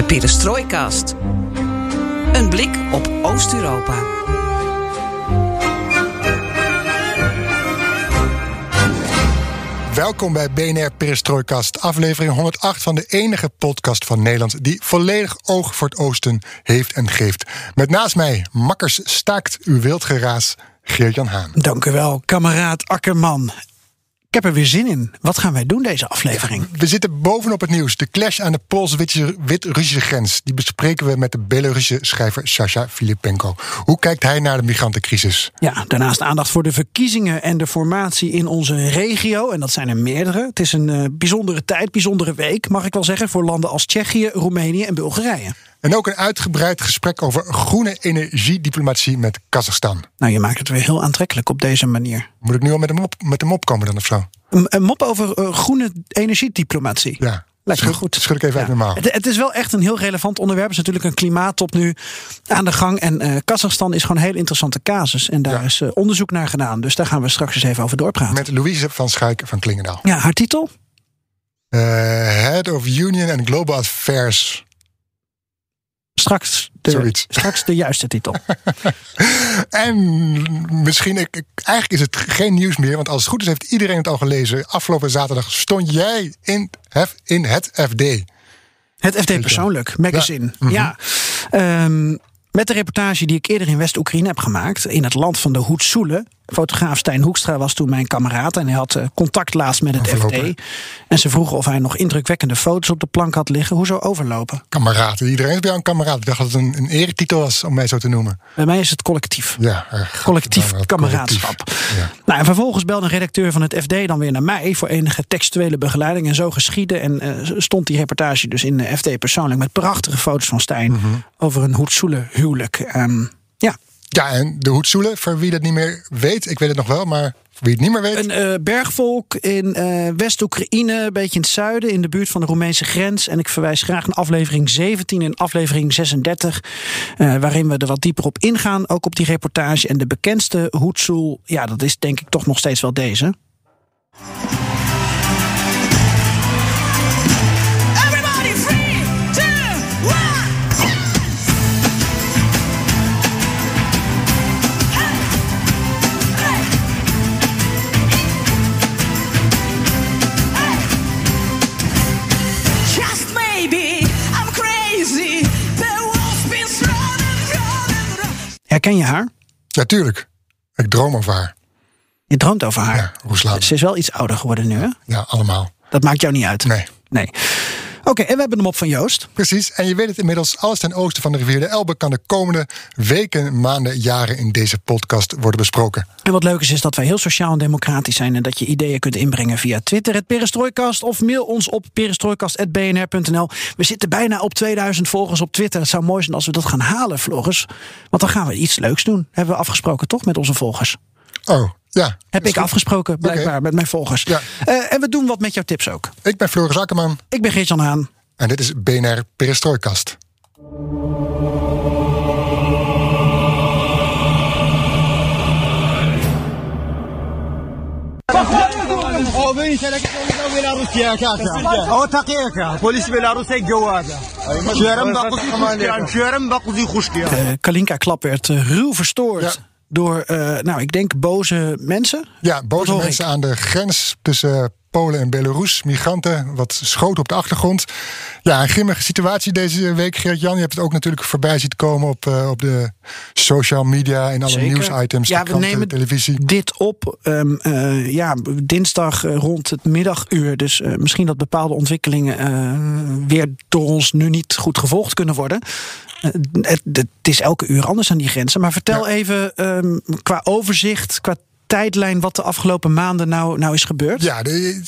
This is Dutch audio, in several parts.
De Perestrooikast. Een blik op Oost-Europa. Welkom bij BNR Perestrooikast, aflevering 108 van de enige podcast van Nederland die volledig oog voor het oosten heeft en geeft. Met naast mij, makkers staakt uw wildgeraas, Geert-Jan Haan. Dank u wel, kameraad Akkerman. Ik heb er weer zin in. Wat gaan wij doen deze aflevering? We zitten bovenop het nieuws. De clash aan de Pools-Wit-Russische grens. Die bespreken we met de Belarusse schrijver Sasha Filipenko. Hoe kijkt hij naar de migrantencrisis? Ja, daarnaast aandacht voor de verkiezingen en de formatie in onze regio. En dat zijn er meerdere. Het is een uh, bijzondere tijd, bijzondere week, mag ik wel zeggen, voor landen als Tsjechië, Roemenië en Bulgarije. En ook een uitgebreid gesprek over groene energiediplomatie met Kazachstan. Nou, je maakt het weer heel aantrekkelijk op deze manier. Moet ik nu al met een mop, met een mop komen dan of zo? Een, een mop over uh, groene energiediplomatie. Ja. Lijkt me goed. Schud ik even Ja. uit. Het, het is wel echt een heel relevant onderwerp. Er is natuurlijk een klimaattop nu aan de gang. En eh, Kazachstan is gewoon een heel interessante casus. En daar Ja. is eh, onderzoek naar gedaan. Dus daar gaan we straks eens even over doorpraten. Met Louise van Schaik van Klingendaal. Ja, haar titel? Eh, Head of Union and Global Affairs. Straks de, Zoiets. straks de juiste titel. En misschien, ik, ik- eigenlijk is het geen nieuws meer, want als het goed is, heeft iedereen het al gelezen. Afgelopen zaterdag stond jij in, hef- in het FD. Het FD Persoonlijk, magazine. Ja. Ja. Ehm, met de reportage die ik eerder in West-Oekraïne heb gemaakt. In het land van de Hoedsoelen. Fotograaf Stijn Hoekstra was toen mijn kameraad. En hij had eh, contact laatst met het Overlopen. FD. En ze vroegen of hij nog indrukwekkende foto's op de plank had liggen. Hoezo overlopen? Kameraad. Iedereen is bij jou een kameraad. Ik dacht dat het een, een eretitel was om mij zo te noemen. Bij mij is het collectief. Ja, erg. Collectief kameraadschap. Ja. Nou, en vervolgens belde een redacteur van het FD dan weer naar mij voor enige textuele begeleiding. En zo geschiedde. En eh, stond die reportage dus in de FD persoonlijk met prachtige foto's van Stijn Mhm. over een Hoedsoelen huwelijk. Ehm, ja, Ja, en de Hoedsoelen, voor wie dat niet meer weet, ik weet het nog wel, maar voor wie het niet meer weet. een eh, bergvolk in eh, West-Oekraïne, een beetje in het zuiden, in de buurt van de Roemeense grens. En ik verwijs graag naar aflevering 17 en aflevering 36, eh, waarin we er wat dieper op ingaan, ook op die reportage. En de bekendste Hoedsoel, ja, dat is denk ik toch nog steeds wel deze. Herken je haar? Natuurlijk. Ik droom over haar. Je droomt over haar. Ja. Ze is wel iets ouder geworden nu, hè? Ja, allemaal. Dat maakt jou niet uit. Nee. Nee. Oké, en we hebben hem op van Joost. Precies, en je weet het inmiddels, alles ten oosten van de rivier de Elbe kan de komende weken, maanden, jaren in deze podcast worden besproken. En wat leuk is, is dat wij heel sociaal en democratisch zijn... en dat je ideeën kunt inbrengen via Twitter, het Perestrooikast... of mail ons op perestrooikast.bnr.nl. We zitten bijna op 2000 volgers op Twitter. Het zou mooi zijn als we dat gaan halen, Floris. Want dan gaan we iets leuks doen. Hebben we afgesproken, toch, met onze volgers? Oh, ja. Heb ik afgesproken, blijkbaar, met mijn volgers. Ja. Eh, en we doen wat met jouw tips ook. Ik ben Floris Akkerman Ik ben Geert-Jan Haan. en dit is BNR Perestrooikast. Eh, Kalinka-klap werd eh, ruw verstoord... Door, eh, nou, ik denk boze mensen. Ja, boze mensen ik? aan de grens tussen Polen en Belarus. Migranten, wat schoten op de achtergrond. Ja, een grimmige situatie deze week, Geert-Jan. Je hebt het ook natuurlijk voorbij zien komen op, eh, op de social media... en alle Zeker. nieuwsitems, Ja, de we nemen de televisie. dit op ehm, eh, ja, dinsdag eh, rond het middaguur. Dus misschien dat bepaalde ontwikkelingen weer door ons nu niet goed gevolgd kunnen worden. Het, het is elke uur anders aan die grenzen. Maar vertel Ja. even ehm, qua overzicht, qua tijdlijn wat de afgelopen maanden nou, nou is gebeurd? Ja, de,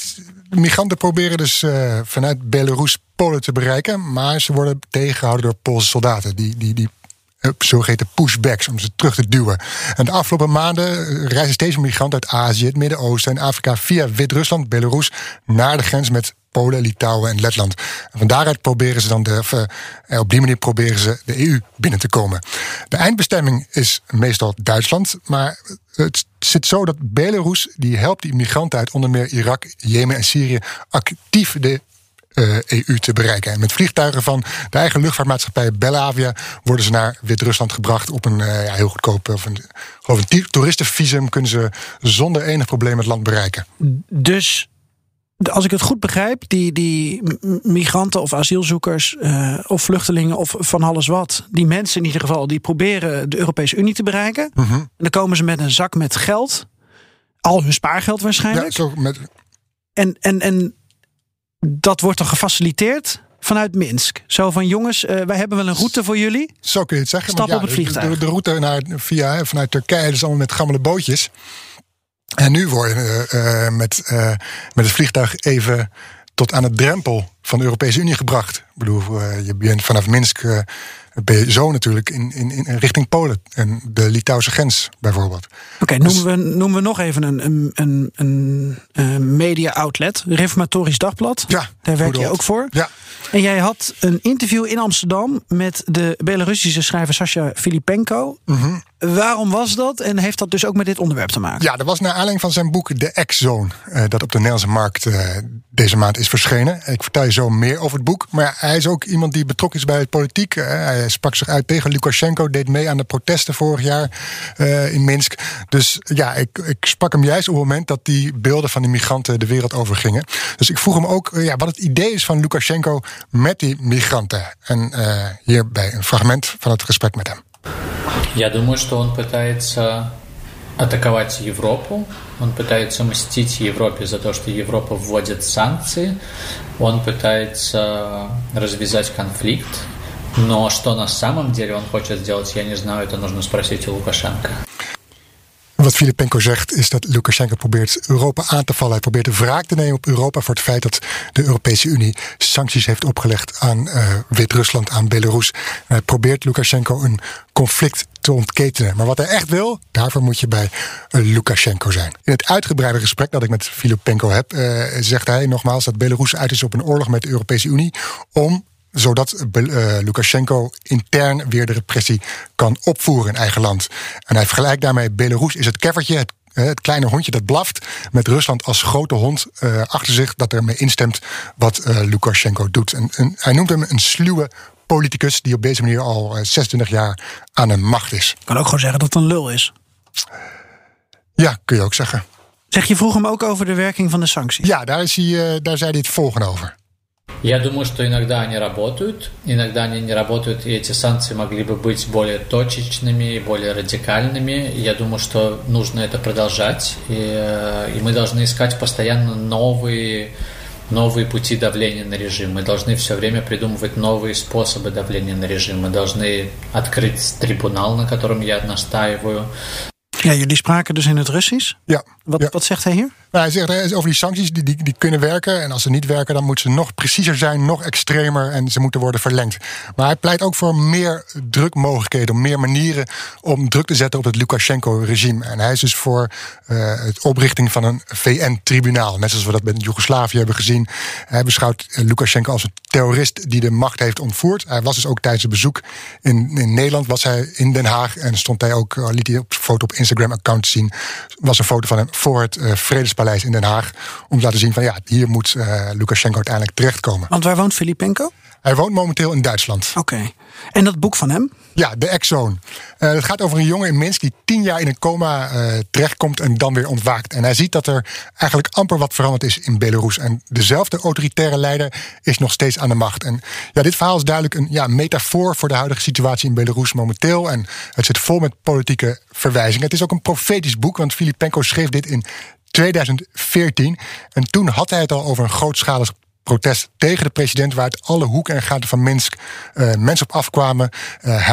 migranten proberen dus eh, vanuit Belarus Polen te bereiken. Maar ze worden tegengehouden door Poolse soldaten. Die, die, die eh, zogeheten pushbacks, om ze terug te duwen. En de afgelopen maanden eh, reizen steeds meer migranten uit Azië, het Midden-Oosten en Afrika via Wit-Rusland, Belarus, naar de grens met Polen, Litouwen en Letland. En van daaruit proberen ze dan de, eh, op die manier proberen ze de EU binnen te komen. De eindbestemming is meestal Duitsland, maar het zit zo dat Belarus die helpt die migranten uit onder meer Irak, Jemen en Syrië actief de eh, EU te bereiken. En met vliegtuigen van de eigen luchtvaartmaatschappij Belavia worden ze naar Wit-Rusland gebracht op een eh, ja, heel goedkoop of een, een toeristenvisum kunnen ze zonder enig probleem het land bereiken. Dus als ik het goed begrijp, die, die migranten of asielzoekers eh, of vluchtelingen of van alles wat, die mensen in ieder geval, die proberen de Europese Unie te bereiken. Mhm. En dan komen ze met een zak met geld, al hun spaargeld Ja, waarschijnlijk. zo met, En, en, en dat wordt dan gefaciliteerd vanuit Minsk. Zo van jongens, eh, wij hebben wel een route voor jullie. Zo kun je het zeggen. Stap Want op het vliegtuig. De, de route naar, via, vanuit Turkije, dat is allemaal met gammele bootjes. En nu worden uh, met, uh, met het vliegtuig even tot aan het drempel van de Europese Unie gebracht. Ik bedoel, uh, je bent vanaf Minsk ben je zo natuurlijk in, in, in richting Polen en de Litouwse grens bijvoorbeeld. Oké, okay, noemen, we, noemen we nog even een, een, een, een, een media outlet, Reformatorisch Dagblad. Ja, daar werk je ook voor. Ja. En jij had een interview in Amsterdam met de Belarussische schrijver Sasha Filipenko. Mm -hmm. Waarom was dat en heeft dat dus ook met dit onderwerp te maken? Ja, dat was naar aanleiding van zijn boek De X-Zone, uh, dat op de Nederlandse markt uh, deze maand is verschenen. Ik vertel je zo meer over het boek. Maar hij is ook iemand die betrokken is bij het politiek. Uh, hij sprak zich uit tegen Lukashenko, deed mee aan de protesten vorig jaar in Minsk. Dus ja, ik, ik sprak hem juist op het moment dat die beelden van die migranten de wereld overgingen. Dus ik vroeg hem ook ja, wat het idee is van Lukashenko met die migranten. En uh, hierbij een fragment van het gesprek met hem. Я думаю, что он пытается атаковать Европу, он пытается мстить Европе за то, что Европа вводит санкции, он пытается развязать конфликт, но что на самом деле он хочет сделать, я не знаю, это нужно спросить у Лукашенко. Wat Filipenko zegt is dat Lukashenko probeert Europa aan te vallen. Hij probeert de wraak te nemen op Europa voor het feit dat de Europese Unie sancties heeft opgelegd aan uh, Wit-Rusland, aan Belarus. Hij probeert Lukashenko een conflict te ontketenen. Maar wat hij echt wil, daarvoor moet je bij uh, Lukashenko zijn. In het uitgebreide gesprek dat ik met Filipenko heb, uh, zegt hij nogmaals dat Belarus uit is op een oorlog met de Europese Unie om zodat uh, Lukashenko intern weer de repressie kan opvoeren in eigen land. En hij vergelijkt daarmee Belarus is het keffertje, het, uh, het kleine hondje dat blaft, met Rusland als grote hond uh, achter zich dat ermee instemt wat Lukashenko doet. En, en, hij noemt hem een sluwe politicus die op deze manier al 26 jaar aan de macht is. Ik kan ook gewoon zeggen dat het een lul is. Ja, kun je ook zeggen. Zeg, je vroeg hem ook over de werking van de sancties? Ja, daar, is hij, daar zei hij het volgende over. Я думаю, что иногда они работают, иногда они не работают, и эти санкции могли бы быть более точечными, более радикальными. Я думаю, что нужно это продолжать, и, и мы должны искать постоянно новые, новые пути давления на режим. Мы должны все время придумывать новые способы давления на режим. Мы должны открыть трибунал, на котором я настаиваю. Ja, jullie spraken dus in het Russisch. Ja. Wat, ja. wat zegt hij hier? Nou, hij zegt over die sancties, die, die, die kunnen werken. En als ze niet werken, dan moeten ze nog preciezer zijn, nog extremer. En ze moeten worden verlengd. Maar hij pleit ook voor meer drukmogelijkheden, meer manieren om druk te zetten op het Lukashenko-regime. En hij is dus voor uh, het oprichting van een VN-tribunaal. Net zoals we dat met Joegoslavië hebben gezien. Hij beschouwt Lukashenko als een terrorist die de macht heeft ontvoerd. Hij was dus ook tijdens het bezoek in, in Nederland, was hij in Den Haag. En stond hij ook, uh, liet hij op foto op Instagram-account zien. Was een foto van hem voor het uh, Vredespaleis in Den Haag. Om te laten zien van ja, hier moet uh, Lukashenko uiteindelijk terechtkomen. Want waar woont Filipenko? Hij woont momenteel in Duitsland. Oké. Okay. En dat boek van hem? Ja, de X-Zone. Uh, het gaat over een jongen in Minsk die tien jaar in een coma uh, terechtkomt en dan weer ontwaakt. En hij ziet dat er eigenlijk amper wat veranderd is in Belarus. En dezelfde autoritaire leider is nog steeds aan de macht. En ja, dit verhaal is duidelijk een ja, metafoor voor de huidige situatie in Belarus momenteel. En het zit vol met politieke verwijzingen. Het is ook een profetisch boek, want Filipenko schreef dit in 2014. En toen had hij het al over een grootschalig protest tegen de president, waar uit alle hoeken en gaten van Minsk uh, mensen op afkwamen. Uh,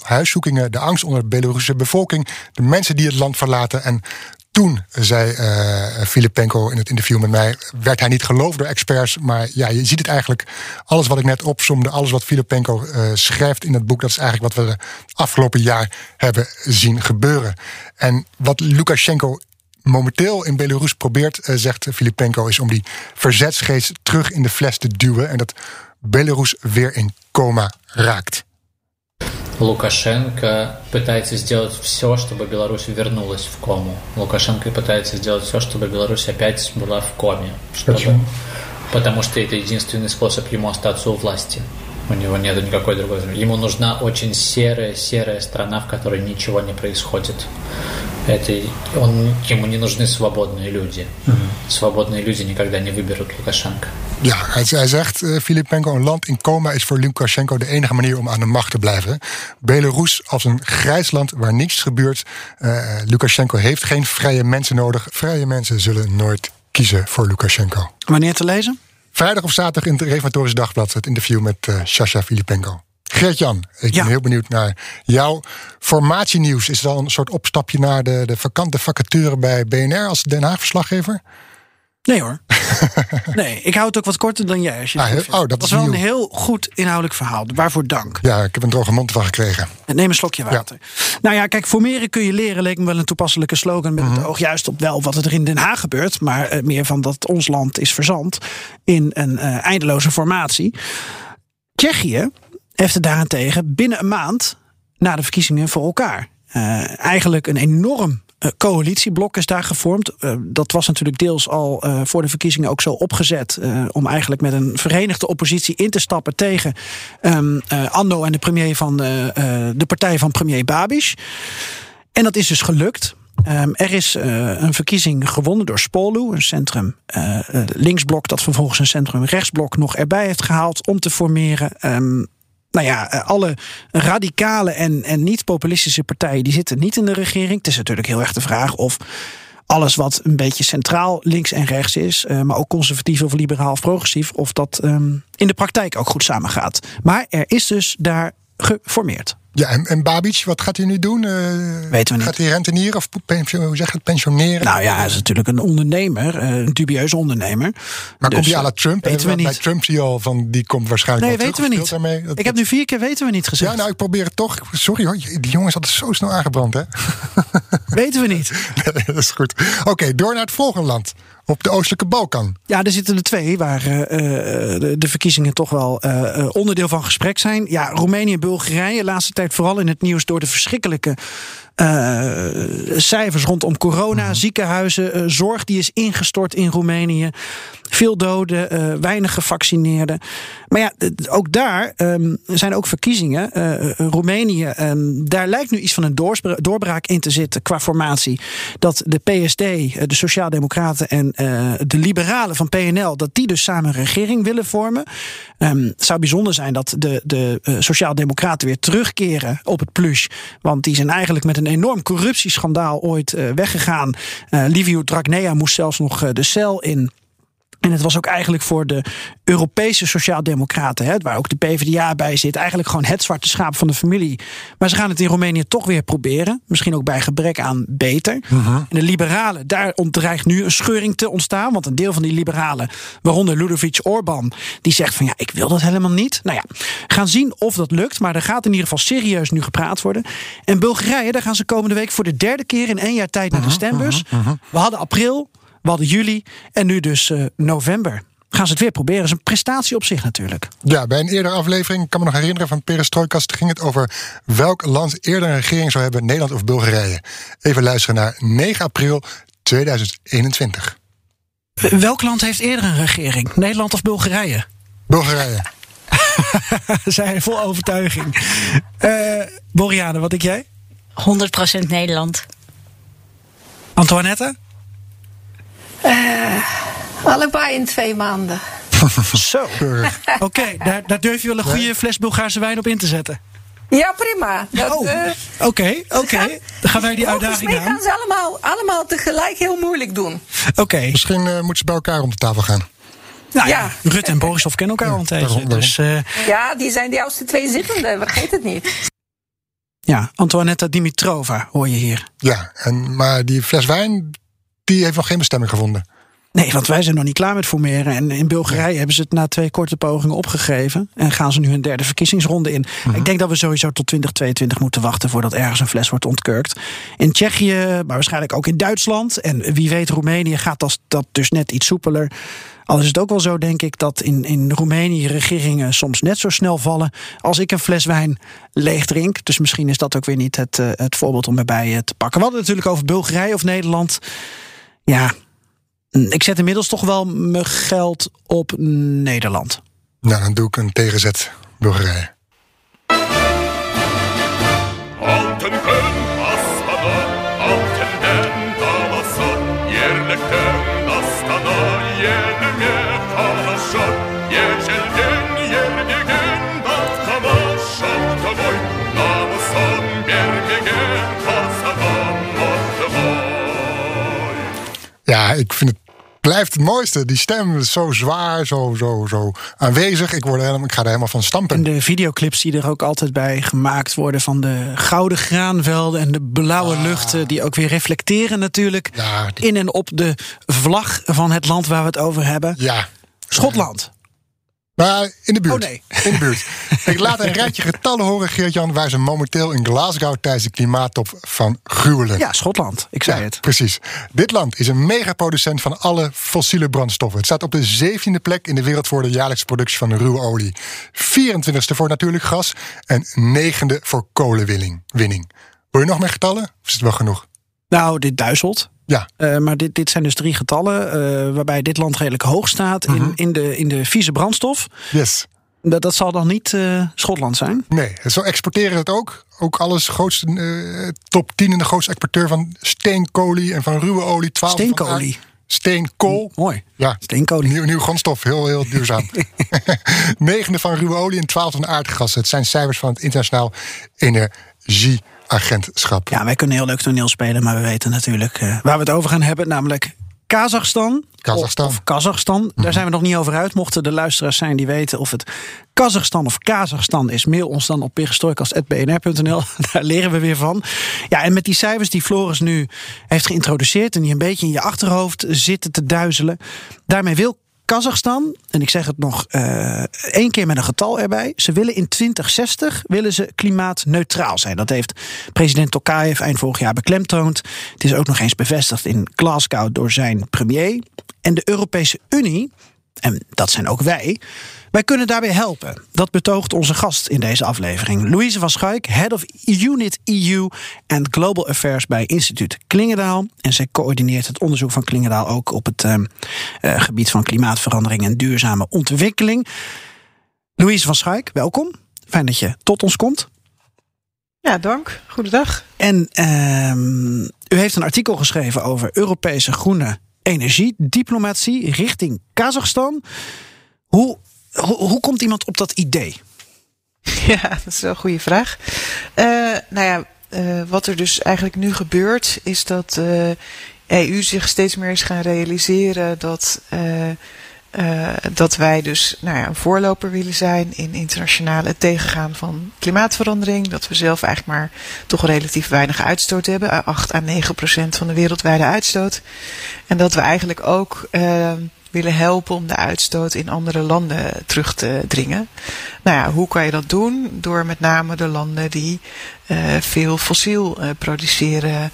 huiszoekingen, de angst onder de Belarusische bevolking, de mensen die het land verlaten. En toen, zei eh Filipenko in het interview met mij, werd hij niet geloofd door experts. Maar ja, je ziet het eigenlijk. Alles wat ik net opzomde, alles wat Filipenko eh, schrijft in het boek, dat is eigenlijk wat we de afgelopen jaar hebben zien gebeuren. En wat Lukashenko momenteel in Belarus probeert, eh, zegt Filipenko, is om die verzetsgeest terug in de fles te duwen. En dat Belarus weer in coma raakt. Лукашенко пытается сделать все, чтобы Беларусь вернулась в кому. Лукашенко пытается сделать все, чтобы Беларусь опять была в коме. Чтобы- Почему? Потому что это единственный способ ему остаться у власти. У него нет никакой другой. Ему нужна очень серая, серая страна, в которой ничего не происходит. Это он, ему не нужны свободные люди. Свободные люди никогда не выберут Лукашенко. Ja, hij, hij zegt, eh, Filipenko, een land in coma is voor Lukashenko de enige manier om aan de macht te blijven. Belarus als een grijs land waar niets gebeurt. Eh, Lukashenko heeft geen vrije mensen nodig. Vrije mensen zullen nooit kiezen voor Lukashenko. Wanneer te lezen? Vrijdag of zaterdag in het Reformatorisch Dagblad het interview met Sasha Filipenko. Gert-Jan, ik Ja. ben heel benieuwd naar jouw formatienieuws. Is het al een soort opstapje naar de, de vakante vacature bij BNR als Den Haag-verslaggever? Nee hoor. nee, ik hou het ook wat korter dan jij. Als je Ah, oh, dat was is wel een heel goed inhoudelijk verhaal. Waarvoor dank. Ja, ik heb een droge mond ervan gekregen. Neem een slokje water. Nou ja, kijk, formeren kun je leren leek me wel een toepasselijke slogan. Met Mhm. het oog juist op wel wat er in Den Haag gebeurt. Maar eh, meer van dat ons land is verzand in een eh, eindeloze formatie. Tsjechië heeft het daarentegen binnen een maand na de verkiezingen voor elkaar. Eh, eigenlijk een enorm coalitieblok is daar gevormd. Eh, dat was natuurlijk deels al eh, voor de verkiezingen ook zo opgezet. eh, om eigenlijk met een verenigde oppositie in te stappen tegen ehm eh, Ando en de premier van eh, eh, de partij van premier Babiš. En dat is dus gelukt. Ehm, er is eh, een verkiezing gewonnen door Spolu, een centrum eh, eh, linksblok dat vervolgens een centrum rechtsblok nog erbij heeft gehaald om te formeren. Ehm, nou ja, eh, alle radicale en, en niet-populistische partijen die zitten niet in de regering. Het is natuurlijk heel erg de vraag of alles wat een beetje centraal links en rechts is, eh, maar ook conservatief of liberaal of progressief, of dat ehm, in de praktijk ook goed samengaat. Maar er is dus daar geformeerd. Ja, en, en Babic, wat gaat hij nu doen? Eh, Weten we niet. Gaat hij rentenieren of pension- hoe zeg je het, pensioneren? Nou ja, hij is natuurlijk een ondernemer, eh, een dubieuze ondernemer. maar Dus, komt hij à la Trump? Weten we Eh, Bij niet. Trump zie je al van, die komt waarschijnlijk Nee, weten we niet. daarmee. Dat- Ik heb nu vier keer weten we niet gezegd. Ja, nou, ik probeer het toch. Sorry hoor, die jongen is altijd zo snel aangebrand, hè? Weten we niet. Nee, dat is goed. Oké, door naar het volgende land. Op de oostelijke Balkan. Ja, er zitten er twee waar eh, eh, de, de verkiezingen toch wel eh, onderdeel van gesprek zijn. Ja, Roemenië en Bulgarije, laatste tijd vooral in het nieuws door de verschrikkelijke cijfers rondom corona, ziekenhuizen, eh, zorg die is ingestort in Roemenië. Veel doden, eh, weinig gevaccineerden. Maar ja, ook daar ehm, zijn ook verkiezingen. Eh, eh, Roemenië, ehm, daar lijkt nu iets van een doorbraak in te zitten qua formatie. Dat de PSD, de Sociaaldemocraten en de Liberalen van PNL, dat die dus samen een regering willen vormen. Ehm, het zou bijzonder zijn dat de, de Sociaaldemocraten weer terugkeren op het plush. Want die zijn eigenlijk met een enorm corruptieschandaal ooit weggegaan. Liviu Dragnea moest zelfs nog de cel in. En het was ook eigenlijk voor de Europese Sociaaldemocraten, hè, waar ook de PvdA bij zit, eigenlijk gewoon het zwarte schaap van de familie. Maar ze gaan het in Roemenië toch weer proberen. Misschien ook bij gebrek aan beter. En de liberalen, daar dreigt nu een scheuring te ontstaan. Want een deel van die liberalen, waaronder Ludovic Orban, die zegt van ja, ik wil dat helemaal niet. Nou ja, gaan zien of dat lukt. Maar er gaat in ieder geval serieus nu gepraat worden. En Bulgarije, daar gaan ze komende week voor de derde keer in één jaar tijd naar de stembus. We hadden april, we hadden juli en nu dus eh, november. Gaan ze het weer proberen. Dat is een prestatie op zich natuurlijk. Ja, bij een eerdere aflevering, ik kan me nog herinneren van Perestrojkast, ging het over welk land eerder een regering zou hebben, Nederland of Bulgarije. Even luisteren naar 9 april 2021. Welk land heeft eerder een regering? Nederland of Bulgarije? Bulgarije. Zij vol overtuiging. Eh Boriane, wat denk jij? 100% Nederland. Antoinette? Allebei in twee maanden. Zo. Oké, daar, daar durf je wel een goede fles Bulgaarse wijn op in te zetten. Ja, prima. Dat, Oh, eh, Oké, oké. Dan gaan wij die uitdaging mij aan. gaan ze allemaal, allemaal tegelijk heel moeilijk doen. Oké. Misschien eh, moeten ze bij elkaar om de tafel gaan. Nou ja, Ja. Rutte en Borisov kennen elkaar al een tijdje. Dus eh, Ja, die zijn de oudste twee zittenden, vergeet het niet. ja, Antoinetta Dimitrova hoor je hier. Ja, en, maar die fles wijn, die heeft nog geen bestemming gevonden. Nee, want wij zijn nog niet klaar met formeren. En in Bulgarije hebben ze het na twee korte pogingen opgegeven. En gaan ze nu hun derde verkiezingsronde in. Ik denk dat we sowieso tot 2022 moeten wachten voordat ergens een fles wordt ontkurkt. In Tsjechië, maar waarschijnlijk ook in Duitsland. En wie weet, Roemenië gaat dat, dat dus net iets soepeler. Al is het ook wel zo, denk ik, dat in, in Roemenië regeringen soms net zo snel vallen als ik een fles wijn leeg drink. Dus misschien is dat ook weer niet het, eh, het voorbeeld om erbij eh, te pakken. We hadden het natuurlijk over Bulgarije of Nederland ja, ik zet inmiddels toch wel mijn geld op Nederland. Nou, dan doe ik een tegenzet Bulgarije. Ja, ik vind het blijft het mooiste. Die stem is zo zwaar, zo, zo, zo aanwezig. Ik, word helemaal, ik ga er helemaal van stampen. En de videoclips die er ook altijd bij gemaakt worden van de gouden graanvelden en de blauwe luchten, die ook weer reflecteren natuurlijk Ja, die- in en op de vlag van het land waar we het over hebben. Ja. Schotland. Maar in de buurt. Oh, nee. In de buurt. Ik laat een rijtje getallen horen, Geert-Jan, waar ze momenteel in Glasgow tijdens de klimaattop van gruwelen. Ja, Schotland. Ik zei Ja, het. Precies. Dit land is een megaproducent van alle fossiele brandstoffen. Het staat op de 17e plek in de wereld voor de jaarlijkse productie van ruwe olie. 24e voor natuurlijk gas en 9e voor kolenwinning. Winning. Wil je nog meer getallen? Of is het wel genoeg? Nou, dit duizelt. Ja. Eh, maar dit, dit zijn dus drie getallen eh, waarbij dit land redelijk hoog staat Mhm. in, in, de, in de vieze brandstof. Yes. Dat, dat zal dan niet eh, Schotland zijn. Nee, zo exporteren het ook. Ook alles grootste, top 10 in de grootste exporteur van steenkolie en van ruwe olie. 12 van Steenkolie? Steenkool. Mooi. Ja, Steenkolie. nieuw, nieuw grondstof. Heel, heel duurzaam. Negende van ruwe olie en twaalfde van aardgassen. Het zijn cijfers van het Internationaal Energieagentschap. Ja, wij kunnen heel leuk toneel spelen, maar we weten natuurlijk eh, waar we het over gaan hebben, namelijk Kazachstan. Kazachstan. Of, of Kazachstan. Daar zijn we nog niet over uit. Mochten de luisteraars zijn die weten of het Kazachstan of Kazachstan is, mail ons dan op perestroikast.bnr.nl. Daar leren we weer van. Ja, en met die cijfers die Floris nu heeft geïntroduceerd en die een beetje in je achterhoofd zitten te duizelen. Daarmee wil Kazachstan, en ik zeg het nog eh, één keer met een getal erbij. Ze willen in 2060 willen ze klimaatneutraal zijn. Dat heeft president Tokayev eind vorig jaar beklemtoond. Het is ook nog eens bevestigd in Glasgow door zijn premier. En de Europese Unie, en dat zijn ook wij, wij kunnen daarbij helpen. Dat betoogt onze gast in deze aflevering. Louise van Schuik, Head of Unit EU and Global Affairs bij instituut Klingendaal. En zij coördineert het onderzoek van Klingendaal ook op het ehm, eh, gebied van klimaatverandering en duurzame ontwikkeling. Louise van Schuik, welkom. Fijn dat je tot ons komt. Ja, dank. Goedendag. En ehm, u heeft een artikel geschreven over Europese groene energiediplomatie richting Kazachstan. Hoe, hoe, hoe komt iemand op dat idee? Ja, dat is wel een goede vraag. Eh, nou ja, eh, wat er dus eigenlijk nu gebeurt, is dat de EU zich steeds meer is gaan realiseren dat, eh, eh, dat wij dus nou ja, een voorloper willen zijn in internationale tegengaan van klimaatverandering. Dat we zelf eigenlijk maar toch relatief weinig uitstoot hebben, eh, 8 à 9 procent van de wereldwijde uitstoot. En dat we eigenlijk ook eh, willen helpen om de uitstoot in andere landen terug te dringen. Nou ja, hoe kan je dat doen? Door met name de landen die eh, veel fossiel eh, produceren,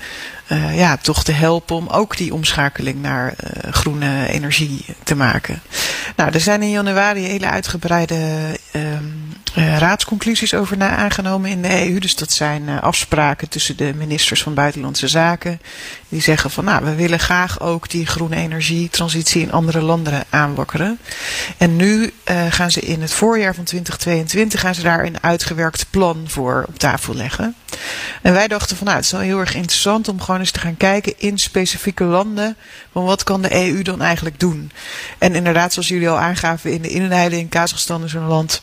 eh, ja, toch te helpen om ook die omschakeling naar eh, groene energie te maken. Nou, er zijn in januari hele uitgebreide ehm, eh, raadsconclusies over na aangenomen in de EU. Dus dat zijn eh, afspraken tussen de ministers van Buitenlandse Zaken. Die zeggen van nou, we willen graag ook die groene energietransitie in andere landen aanwakkeren. En nu eh, gaan ze in het voorjaar van 2022 gaan ze daar een uitgewerkt plan voor op tafel leggen. En wij dachten van nou, het is wel heel erg interessant om gewoon eens te gaan kijken in specifieke landen. Van wat kan de EU dan eigenlijk doen? En inderdaad, zoals jullie al aangaven in de inleiding, Kazachstan is een land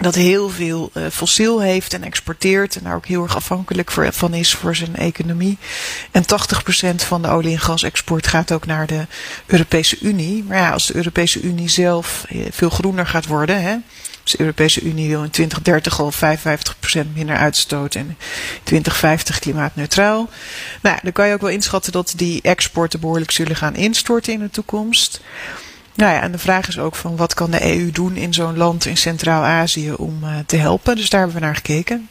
dat heel veel eh, fossiel heeft en exporteert en daar ook heel erg afhankelijk van is voor zijn economie. En 80% van de olie- en gasexport gaat ook naar de Europese Unie. Maar ja, als de Europese Unie zelf eh, veel groener gaat worden, hè, dus de Europese Unie wil in 2030 al 55% minder uitstoot en in 2050 klimaatneutraal. Nou, dan kan je ook wel inschatten dat die exporten behoorlijk zullen gaan instorten in de toekomst. Nou ja, en de vraag is ook van wat kan de EU doen in zo'n land in Centraal-Azië om uh, te helpen. Dus daar hebben we naar gekeken.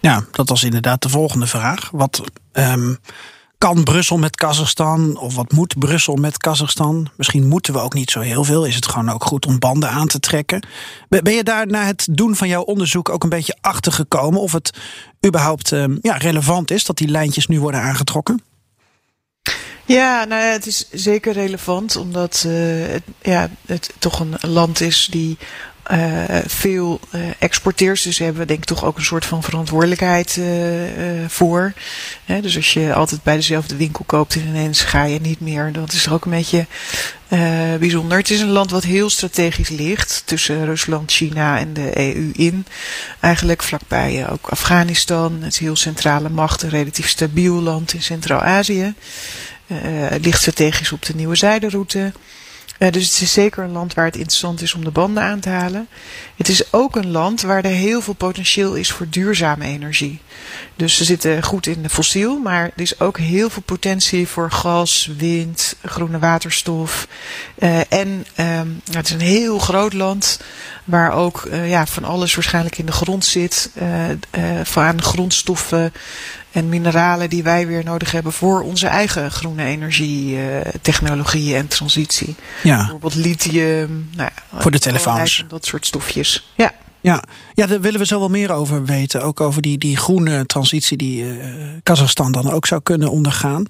Ja, dat was inderdaad de volgende vraag. Wat um, kan Brussel met Kazachstan? Of wat moet Brussel met Kazachstan? Misschien moeten we ook niet zo heel veel. Is het gewoon ook goed om banden aan te trekken? Ben je daar na het doen van jouw onderzoek ook een beetje achter gekomen of het überhaupt um, ja, relevant is dat die lijntjes nu worden aangetrokken? Ja, nou het is zeker relevant omdat uh, het, ja, het toch een land is die uh, veel uh, exporteert. Dus hebben we denk ik toch ook een soort van verantwoordelijkheid voor. He, dus als je altijd bij dezelfde winkel koopt en ineens ga je niet meer, dat is ook een beetje bijzonder. Het is een land wat heel strategisch ligt tussen Rusland, China en de EU in. Eigenlijk vlakbij ook Afghanistan. Het is heel centrale macht, een relatief stabiel land in Centraal-Azië. Het ligt strategisch op de nieuwe zijderoute. Uh, dus het is zeker een land waar het interessant is om de banden aan te halen. Het is ook een land waar er heel veel potentieel is voor duurzame energie. Dus ze zitten goed in de fossiel, maar er is ook heel veel potentie voor gas, wind, groene waterstof. Uh, en um, het is een heel groot land waar ook ja, van alles waarschijnlijk in de grond zit. van grondstoffen, en mineralen die wij weer nodig hebben voor onze eigen groene energietechnologieën en transitie. Ja. Bijvoorbeeld lithium. Nou, voor de telefoons. Dat soort stofjes. Ja. Ja, ja, daar willen we zo wel meer over weten. Ook over die, die groene transitie die uh, Kazachstan dan ook zou kunnen ondergaan.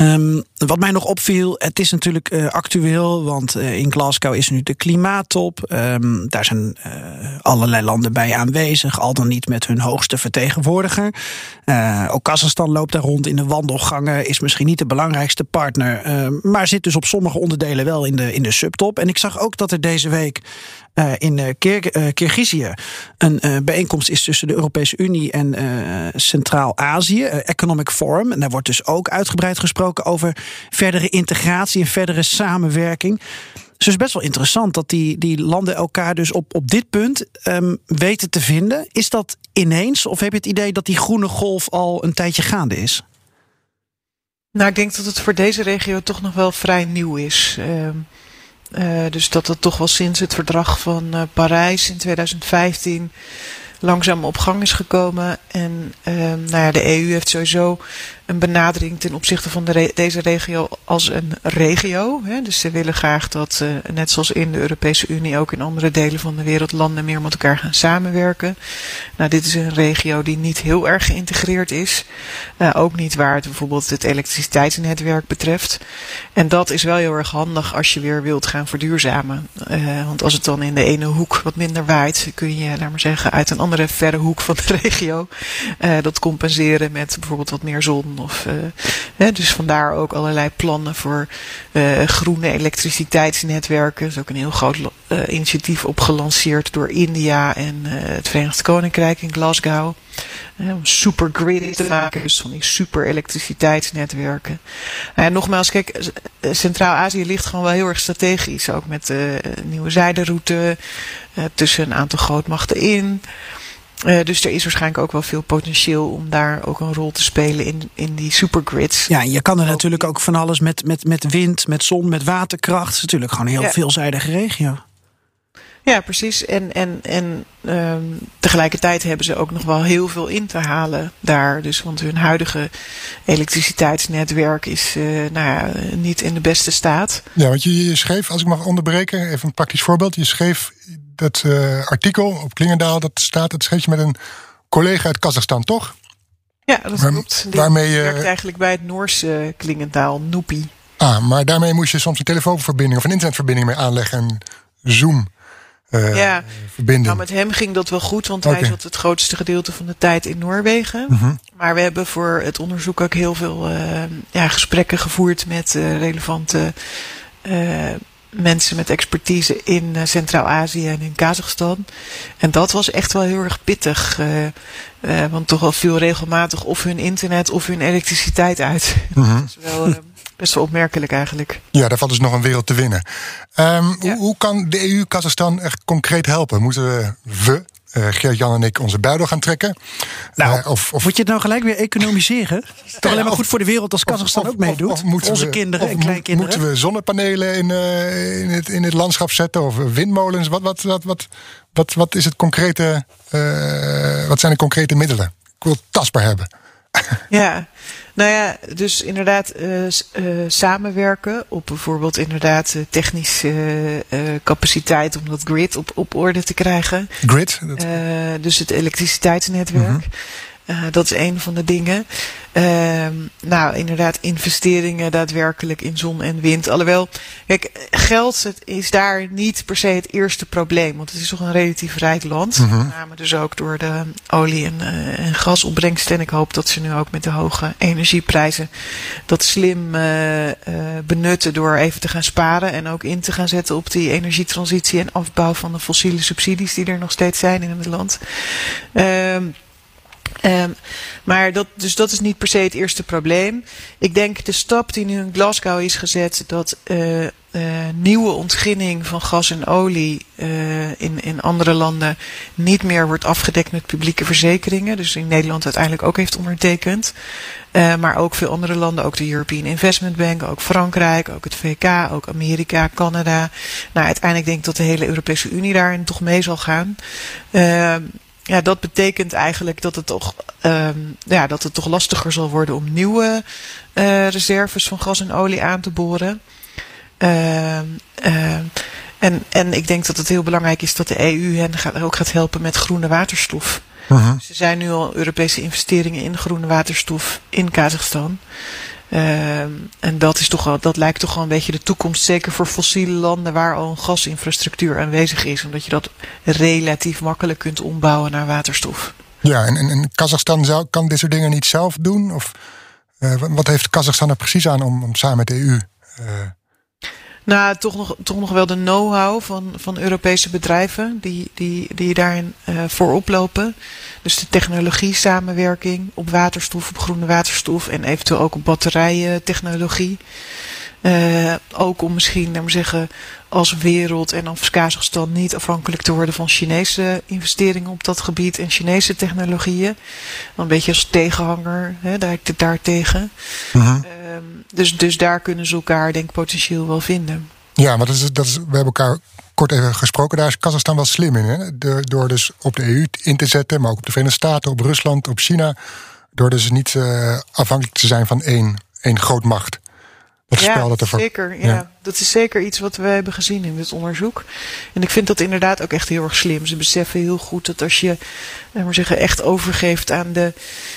Um, wat mij nog opviel, het is natuurlijk uh, actueel, want uh, in Glasgow is nu de klimaattop. Um, daar zijn uh, allerlei landen bij aanwezig, al dan niet met hun hoogste vertegenwoordiger. ook Kazachstan loopt daar rond in de wandelgangen, is misschien niet de belangrijkste partner, maar zit dus op sommige onderdelen wel in de, in de subtop. En ik zag ook dat er deze week uh, in uh, Kirgizië een uh, bijeenkomst is tussen de Europese Unie en Centraal-Azië, Economic Forum. En daar wordt dus ook uitgebreid gesproken over verdere integratie en verdere samenwerking. Dus het is best wel interessant dat die, die landen elkaar dus op, op dit punt um, weten te vinden. Is dat ineens of heb je het idee dat die groene golf al een tijdje gaande is? Nou, ik denk dat het voor deze regio toch nog wel vrij nieuw is. Uh, uh, dus dat het toch wel sinds het verdrag van uh, Parijs in 2015 langzaam op gang is gekomen. En uh, nou ja, de EU heeft sowieso een benadering ten opzichte van deze regio als een regio. Hè. Dus ze willen graag dat, uh, net zoals in de Europese Unie, ook in andere delen van de wereld landen meer met elkaar gaan samenwerken. Nou, dit is een regio die niet heel erg geïntegreerd is. Uh, ook niet waar het bijvoorbeeld het elektriciteitsnetwerk betreft. En dat is wel heel erg handig als je weer wilt gaan verduurzamen. Uh, want als het dan in de ene hoek wat minder waait, kun je, laat maar zeggen, uit een andere verre hoek van de regio dat compenseren met bijvoorbeeld wat meer zon of, uh, hè, dus vandaar ook allerlei plannen voor uh, groene elektriciteitsnetwerken. Er is ook een heel groot uh, initiatief opgelanceerd door India en het Verenigd Koninkrijk in Glasgow. om supergrid te maken, dus van die super elektriciteitsnetwerken. En nogmaals, kijk, Centraal-Azië ligt gewoon wel heel erg strategisch. Ook met de nieuwe zijderoute tussen een aantal grootmachten in. Uh, dus er is waarschijnlijk ook wel veel potentieel om daar ook een rol te spelen in, in die supergrids. Ja, je kan er natuurlijk ook van alles met, met, met wind, met zon, met waterkracht. Het is natuurlijk gewoon een heel ja. veelzijdige regio. Ja, precies. En, en, en um, tegelijkertijd hebben ze ook nog wel heel veel in te halen daar. Dus, want hun huidige elektriciteitsnetwerk is uh, nou ja, niet in de beste staat. Ja, want je, je schreef, als ik mag onderbreken, even een praktisch voorbeeld. Je schreef dat uh, artikel op Klingendaal, dat staat, dat schreef je met een collega uit Kazachstan, toch? Ja, dat klopt. Die waarmee je- werkt eigenlijk bij het Noorse Klingendaal, Noepi. Ah, maar daarmee moest je soms een telefoonverbinding of een internetverbinding mee aanleggen. Een Zoom eh, ja, nou met hem ging dat wel goed, want hij zat het grootste gedeelte van de tijd in Noorwegen. Mhm. Maar we hebben voor het onderzoek ook heel veel eh, ja, gesprekken gevoerd met eh, relevante mensen met expertise in Centraal-Azië en in Kazachstan. En dat was echt wel heel erg pittig. want toch wel viel regelmatig of hun internet of hun elektriciteit uit. Mhm. Dat is wel best wel opmerkelijk eigenlijk. Ja, daar valt dus nog een wereld te winnen. Ehm, hoe, hoe kan de EU Kazachstan echt concreet helpen? Moeten we, we eh, Geert-Jan en ik, onze buidel gaan trekken? Nou, Eh, of, of, Moet je het nou gelijk weer economiseren? Toch alleen maar goed voor de wereld als Kazachstan ook meedoet? of- of moeten Onze we- kinderen of en kleinkinderen. Moeten we zonnepanelen in, eh, in, het, in het landschap zetten? Of windmolens? Wat, wat, wat, wat, wat, wat, is het concrete, eh, wat zijn de concrete middelen? Ik wil het tastbaar hebben. Ja, nou ja, dus inderdaad eh, eh, samenwerken op bijvoorbeeld inderdaad eh, technische capaciteit om dat grid op, op orde te krijgen. Grid? Dat, dus het elektriciteitsnetwerk. Eh, dat is een van de dingen. Ehm, nou, inderdaad, investeringen daadwerkelijk in zon en wind. Alhoewel, kijk, geld het is daar niet per se het eerste probleem. Want het is toch een relatief rijk land. Mhm. Met name dus ook door de olie- en, eh, en gasopbrengsten. En ik hoop dat ze nu ook met de hoge energieprijzen dat slim eh, benutten door even te gaan sparen. En ook in te gaan zetten op die energietransitie en afbouw van de fossiele subsidies die er nog steeds zijn in het land. Ehm Ehm, maar dat, dus dat is niet per se het eerste probleem. Ik denk de stap die nu in Glasgow is gezet, dat eh, nieuwe ontginning van gas en olie eh, in, in andere landen niet meer wordt afgedekt met publieke verzekeringen. Dus in Nederland uiteindelijk ook heeft ondertekend. Maar ook veel andere landen, ook de European Investment Bank, ook Frankrijk, ook het VK, ook Amerika, Canada. Nou, uiteindelijk denk ik dat de hele Europese Unie daarin toch mee zal gaan. Ehm, ja, dat betekent eigenlijk dat het toch, ehm, ja, dat het toch lastiger zal worden om nieuwe eh, reserves van gas en olie aan te boren. Ehm, ehm, en, en ik denk dat het heel belangrijk is dat de EU hen gaat, ook gaat helpen met groene waterstof. Dus er zijn nu al Europese investeringen in groene waterstof in Kazachstan. Ehm, en dat, is toch dat lijkt toch wel een beetje de toekomst, zeker voor fossiele landen waar al een gasinfrastructuur aanwezig is. Omdat je dat relatief makkelijk kunt ombouwen naar waterstof. Ja, en, en, Kazachstan zou, kan dit soort dingen niet zelf doen? Of eh, wat- wat heeft Kazachstan er precies aan om, om samen met de EU... eh, Nou, toch nog, toch nog wel de know-how van, van Europese bedrijven die, die, die daarin eh voorop lopen. Dus de technologie samenwerking op waterstof, op groene waterstof en eventueel ook op batterijtechnologie. Eh, ook om misschien, laten zeggen, als wereld en als Kazachstan niet afhankelijk te worden van Chinese investeringen op dat gebied en Chinese technologieën. Een beetje als tegenhanger hè, daar, daartegen. mhm. Ehm, dus, dus daar kunnen ze elkaar denk ik potentieel wel vinden. Ja, maar dat is, dat is, we hebben elkaar kort even gesproken. Daar is Kazachstan wel slim in. Hè? Door, door dus op de EU in te zetten, maar ook op de Verenigde Staten, op Rusland, op China. Door dus niet eh, afhankelijk te zijn van één, één grootmacht. Dat ja, spel dat ervoor. zeker. Ja. Ja. Dat is zeker iets wat we hebben gezien in dit onderzoek. En ik vind dat inderdaad ook echt heel erg slim. Ze beseffen heel goed dat als je laten we zeggen, echt overgeeft aan de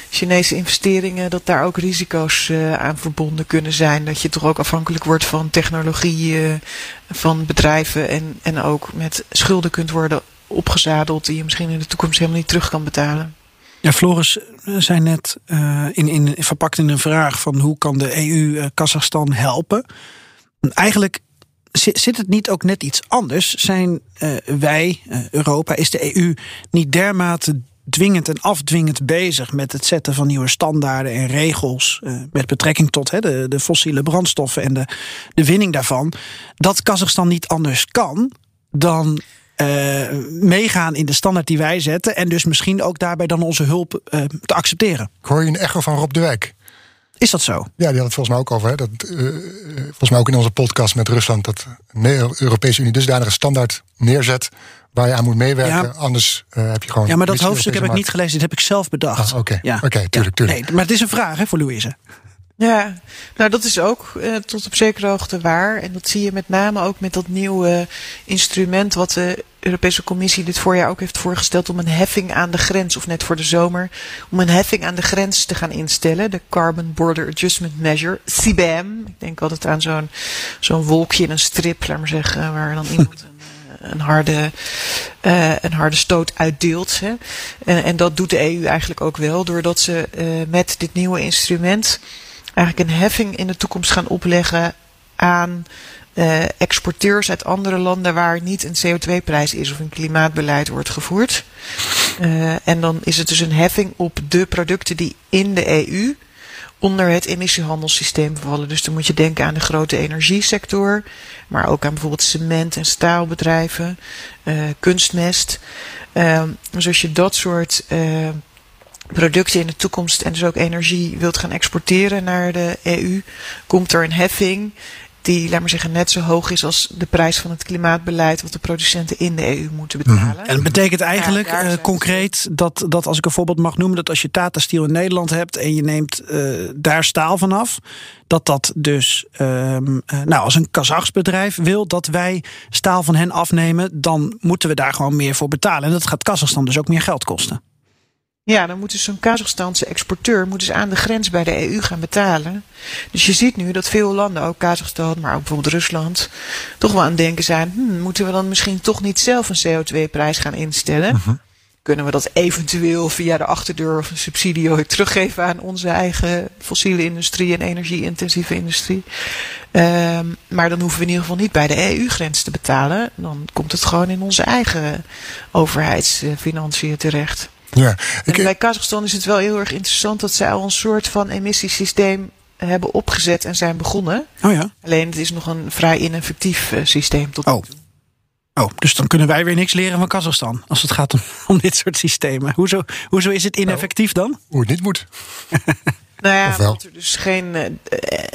Chinese investeringen, dat daar ook risico's eh, aan verbonden kunnen zijn. Dat je toch ook afhankelijk wordt van technologie eh, van bedrijven en, en ook met schulden kunt worden opgezadeld die je misschien in de toekomst helemaal niet terug kan betalen. Ja, Floris eh, zei net eh, in, in, verpakt in een vraag van hoe kan de EU eh, Kazachstan helpen. Eigenlijk zit, het niet ook net iets anders? Zijn wij, Europa, is de EU niet dermate dwingend en afdwingend bezig met het zetten van nieuwe standaarden en regels met betrekking tot de, de fossiele brandstoffen en de, de winning daarvan, dat Kazachstan niet anders kan dan eh, meegaan in de standaard die wij zetten. En dus misschien ook daarbij dan onze hulp eh, te accepteren. Ik hoor je een echo van Rob de Wijk. Is dat zo? Ja, die had het volgens mij ook over. Hè? Dat, eh, volgens mij ook in onze podcast met Rusland. Dat de Europese Unie dusdanige standaard neerzet. waar je aan moet meewerken. Ja. Anders heb je gewoon. Ja, maar dat hoofdstuk heb ik niet gelezen. Dit heb ik zelf bedacht. Ah, oké. Ja. Oké, tuurlijk, tuurlijk. Nee, maar het is een vraag hè, voor Louise. Ja, nou dat is ook eh, tot op zekere hoogte waar. En dat zie je met name ook met dat nieuwe instrument wat de Europese Commissie dit voorjaar ook heeft voorgesteld om een heffing aan de grens, of net voor de zomer, om een heffing aan de grens te gaan instellen. De Carbon Border Adjustment Measure, CBAM. Ik denk altijd aan zo'n zo'n wolkje in een strip, laat maar zeggen, waar dan iemand een, eh, harde, eh, een harde stoot uitdeelt. Hè. En, en dat doet de EU eigenlijk ook wel, doordat ze met dit nieuwe instrument eigenlijk een heffing in de toekomst gaan opleggen aan eh, exporteurs uit andere landen waar niet een CO2-prijs is of een klimaatbeleid wordt gevoerd. Eh, en dan is het dus een heffing op de producten die in de EU onder het emissiehandelssysteem vallen. Dus dan moet je denken aan de grote energiesector, maar ook aan bijvoorbeeld cement- en staalbedrijven, eh, kunstmest. Ehm, dus als je dat soort producten in de toekomst en dus ook energie wilt gaan exporteren naar de EU, komt er een heffing die, laat maar zeggen, net zo hoog is als de prijs van het klimaatbeleid wat de producenten in de EU moeten betalen. En dat betekent eigenlijk Ja, eh, concreet dat, dat, als ik een voorbeeld mag noemen, dat als je Tata Steel in Nederland hebt en je neemt eh, daar staal vanaf, dat dat dus, ehm, eh, nou, als een Kazachs bedrijf wil dat wij staal van hen afnemen, dan moeten we daar gewoon meer voor betalen. En dat gaat Kazachstan dus ook meer geld kosten. Ja, dan moet dus zo'n Kazachstanse exporteur moet dus aan de grens bij de EU gaan betalen. Dus je ziet nu dat veel landen, ook Kazachstan, maar ook bijvoorbeeld Rusland, toch wel aan het denken zijn: hmm, moeten we dan misschien toch niet zelf een CO2-prijs gaan instellen? Kunnen we dat eventueel via de achterdeur of een subsidie ooit teruggeven aan onze eigen fossiele industrie en energie-intensieve industrie? Ehm, maar dan hoeven we in ieder geval niet bij de EU-grens te betalen. Dan komt het gewoon in onze eigen overheidsfinanciën terecht. Ja, En bij Kazachstan is het wel heel erg interessant dat zij al een soort van emissiesysteem hebben opgezet en zijn begonnen. Oh ja. Alleen het is nog een vrij ineffectief eh, systeem tot Oh. Oh, dus dan kunnen wij weer niks leren van Kazachstan als het gaat om, om dit soort systemen. Hoezo, hoezo is het ineffectief dan? Hoe het niet moet. Nou ja, omdat er dus geen eh,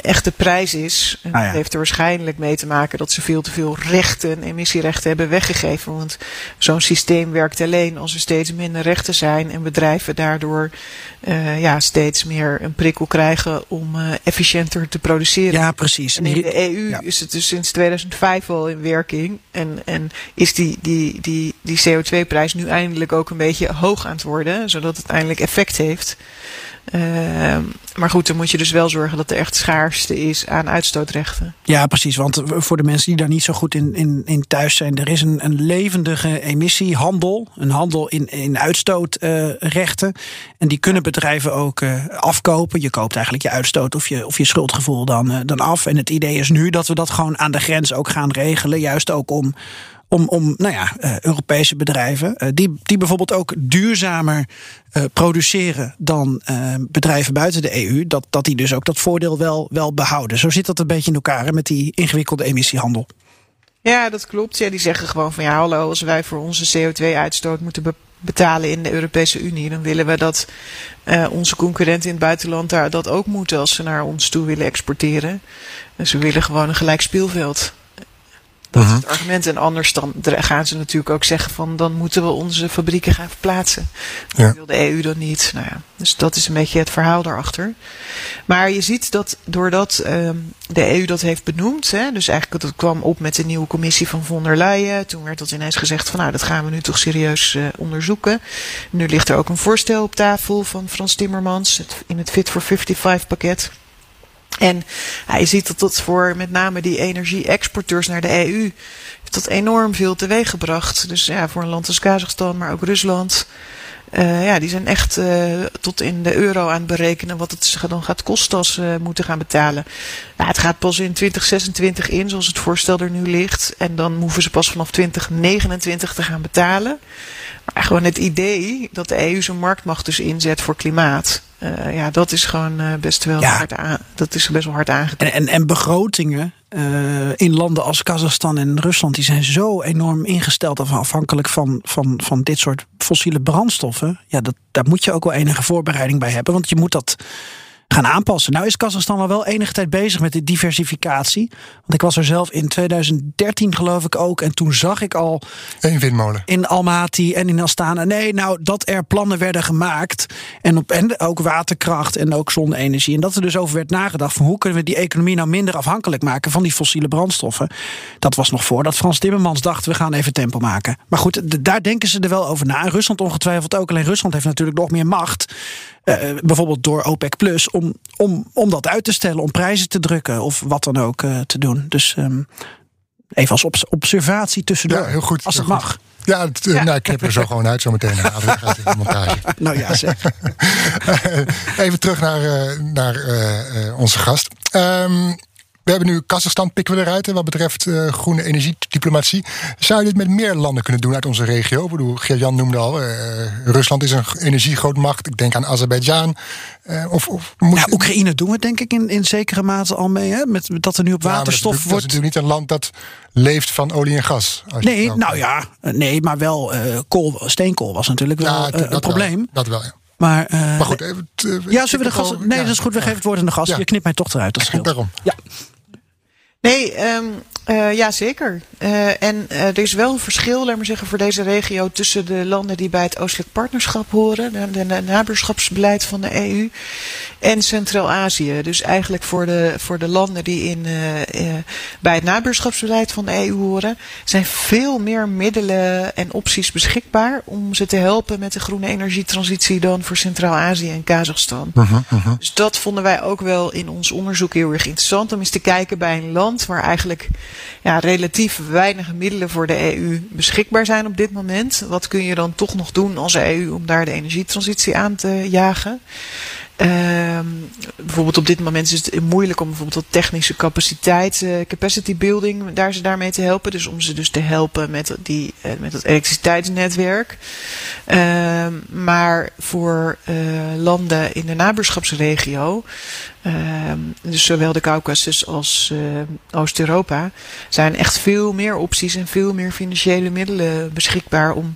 echte prijs is. En Ah, ja. Dat heeft er waarschijnlijk mee te maken dat ze veel te veel rechten, emissierechten hebben weggegeven. Want zo'n systeem werkt alleen als er steeds minder rechten zijn en bedrijven daardoor eh, ja, steeds meer een prikkel krijgen om eh, efficiënter te produceren. Ja, precies. En in de EU is het dus sinds 2005 al in werking. En, en is die, die, die, die CO2-prijs nu eindelijk ook een beetje hoog aan het worden, zodat het eindelijk effect heeft. Ehm, maar goed, dan moet je dus wel zorgen dat er echt schaarste is aan uitstootrechten. Ja, precies. Want voor de mensen die daar niet zo goed in, in, in thuis zijn, er is een, een levendige emissiehandel. Een handel in, in uitstootrechten. en die kunnen bedrijven ook eh, afkopen. Je koopt eigenlijk je uitstoot of je, of je schuldgevoel dan, eh, dan af. En het idee is nu dat we dat gewoon aan de grens ook gaan regelen. Juist ook om. Om, om nou ja, eh, Europese bedrijven, eh, die, die bijvoorbeeld ook duurzamer eh, produceren dan bedrijven buiten de EU, dat, dat die dus ook dat voordeel wel, wel behouden. Zo zit dat een beetje in elkaar met die ingewikkelde emissiehandel. Ja, dat klopt. Ja, die zeggen gewoon van ja, hallo, als wij voor onze CO2-uitstoot moeten be- betalen in de Europese Unie, dan willen we dat onze concurrenten in het buitenland daar dat ook moeten als ze naar ons toe willen exporteren. Dus we willen gewoon een gelijk speelveld. Dat is het argument. En anders dan gaan ze natuurlijk ook zeggen van dan moeten we onze fabrieken gaan verplaatsen. Dat Ja. wil de EU dan niet. Nou ja, dus dat is een beetje het verhaal daarachter. Maar je ziet dat doordat ehm, de EU dat heeft benoemd, hè, dus eigenlijk dat kwam op met de nieuwe commissie van von der Leyen. Toen werd dat ineens gezegd van nou dat gaan we nu toch serieus eh, onderzoeken. Nu ligt er ook een voorstel op tafel van Frans Timmermans het, in het Fit for 55 pakket. En je ziet dat dat voor met name die energie-exporteurs naar de EU heeft dat enorm veel teweeg gebracht. Dus ja, voor een land als Kazachstan, maar ook Rusland. eh, ja, die zijn echt eh, tot in de euro aan het berekenen wat het dan gaat kosten als ze moeten gaan betalen. Het gaat pas in 2026 in, zoals het voorstel er nu ligt. En dan hoeven ze pas vanaf 2029 te gaan betalen. Maar gewoon het idee dat de EU zijn marktmacht dus inzet voor klimaat. eh, ja, dat is gewoon eh, best wel Ja. hard aan, dat is best wel hard aangekomen. En, en, en begrotingen eh, in landen als Kazachstan en Rusland, die zijn zo enorm ingesteld afhankelijk van, van, van dit soort fossiele brandstoffen. Ja, dat, daar moet je ook wel enige voorbereiding bij hebben, want je moet dat gaan aanpassen. Nou is Kazachstan al wel enige tijd bezig met de diversificatie. Want ik was er zelf in 2013 geloof ik ook. En toen zag ik al Eén windmolen. in Almaty en in Astana. Nee, nou, dat er plannen werden gemaakt. En, op, en ook waterkracht en ook zonne-energie. En dat er dus over werd nagedacht van hoe kunnen we die economie nou minder afhankelijk maken van die fossiele brandstoffen. Dat was nog voordat Frans Timmermans dacht we gaan even tempo maken. Maar goed, daar denken ze er wel over na. En Rusland ongetwijfeld ook. Alleen Rusland heeft natuurlijk nog meer macht. Eh, bijvoorbeeld door OPEC Plus, om, om, om dat uit te stellen, om prijzen te drukken of wat dan ook eh, te doen. Dus ehm, even als obs- observatie tussendoor. Ja, heel goed. Als heel het goed. mag. Ja, het, eh, nou, ik knip er zo gewoon uit gaat de montage. Nou ja, zeg. Even terug naar, eh, naar eh, eh, onze gast. Ehm, we hebben nu Kazachstan pikken we eruit hè, wat betreft eh, groene energiediplomatie. Zou je dit met meer landen kunnen doen uit onze regio? Ik bedoel, Geert-Jan noemde al, eh, Rusland is een energiegrootmacht. Ik denk aan Azerbeidzjan. Eh, of, of moet Oekraïne doen we denk ik in, in zekere mate al mee. Hè? Met, dat er nu op Ja, dat waterstof natuurlijk- Dat is wordt. natuurlijk niet een land dat leeft van olie en gas. het Nee, nou ja, nee, maar wel kool, steenkool was natuurlijk wel Ja, een wel. probleem. Dat wel, ja. Maar, eh, Maar goed, even, ja, zullen we de gas? Nee, ja. dat is goed. We geven het woord aan de gast. Ja. Je knipt mij toch eruit. Dat scheelt. Daarom. Ja. Nee, ehm, eh, ja zeker. Eh, en eh, er is wel een verschil, laat maar zeggen, voor deze regio tussen de landen die bij het Oostelijk Partnerschap horen, de, de, nabuurschapsbeleid van de EU, en Centraal-Azië. Dus eigenlijk voor de, voor de landen die in, bij het nabuurschapsbeleid van de EU horen, zijn veel meer middelen en opties beschikbaar om ze te helpen met de groene energietransitie dan voor Centraal-Azië en Kazachstan. Mhm, mhm. Dus dat vonden wij ook wel in ons onderzoek heel erg interessant. Om eens te kijken bij een land waar eigenlijk ja, relatief weinig middelen voor de EU beschikbaar zijn op dit moment. Wat kun je dan toch nog doen als EU om daar de energietransitie aan te jagen? Ehm, bijvoorbeeld op dit moment is het moeilijk om bijvoorbeeld wat technische capaciteit, eh, capacity building, daar ze daarmee te helpen. Dus om ze dus te helpen met, die, eh, met het elektriciteitsnetwerk. Ehm, maar voor eh, landen in de nabuurschapsregio, ehm, dus zowel de Caucasus als Oost-Europa, zijn echt veel meer opties en veel meer financiële middelen beschikbaar om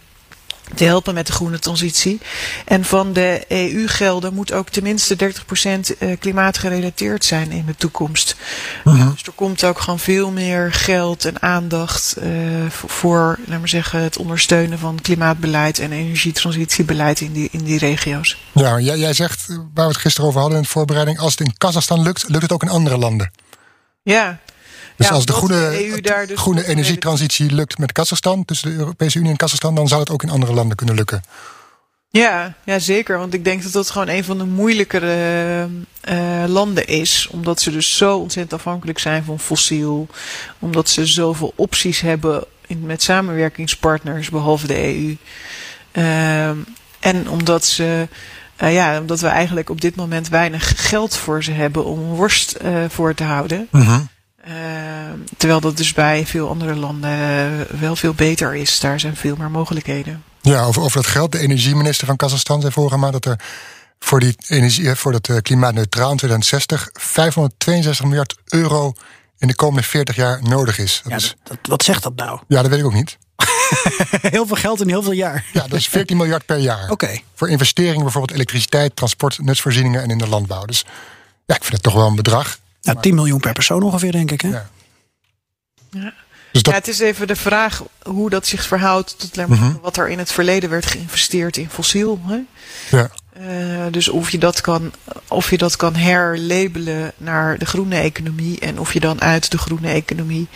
te helpen met de groene transitie. En van de EU-gelden moet ook tenminste 30% eh, klimaatgerelateerd zijn in de toekomst. Dus er komt ook gewoon veel meer geld en aandacht eh, voor, laat maar zeggen, het ondersteunen van klimaatbeleid en energietransitiebeleid in die, in die regio's. Ja, jij, jij zegt, eh, waar we het gisteren over hadden in de voorbereiding, als het in Kazachstan lukt, lukt het ook in andere landen. Ja. Dus Ja, als de groene, de daar dus groene energietransitie lukt met Kazachstan, tussen de Europese Unie en Kazachstan, dan zou het ook in andere landen kunnen lukken. Ja, ja, zeker. Want ik denk dat dat gewoon een van de moeilijkere eh, landen is. Omdat ze dus zo ontzettend afhankelijk zijn van fossiel. Omdat ze zoveel opties hebben in, met samenwerkingspartners, behalve de EU. Ehm, en omdat ze. eh, ja, omdat we eigenlijk op dit moment weinig geld voor ze hebben om worst eh, voor te houden. Ehm, terwijl dat dus bij veel andere landen eh, wel veel beter is. Daar zijn veel meer mogelijkheden. Ja, over, over dat geld. De energieminister van Kazachstan zei vorige maand dat er voor, die energie, eh, voor dat eh, klimaatneutraal in 2060 562 miljard euro in de komende 40 jaar nodig is. Dat Ja, is dat, wat zegt dat nou? ja, dat weet ik ook niet. heel veel geld in heel veel jaar. Ja, dat is 14 miljard per jaar. Oké. Voor investeringen, bijvoorbeeld elektriciteit, transport, nutsvoorzieningen en in de landbouw. Dus ja, ik vind het toch wel een bedrag. Nou, 10 miljoen per persoon ongeveer, denk ik. Hè? Ja. Ja. Dus dat, Ja, het is even de vraag hoe dat zich verhoudt tot Mhm. wat er in het verleden werd geïnvesteerd in fossiel. Hè? ja. Eh, dus of je, dat kan, of je dat kan herlabelen naar de groene economie en of je dan uit de groene economie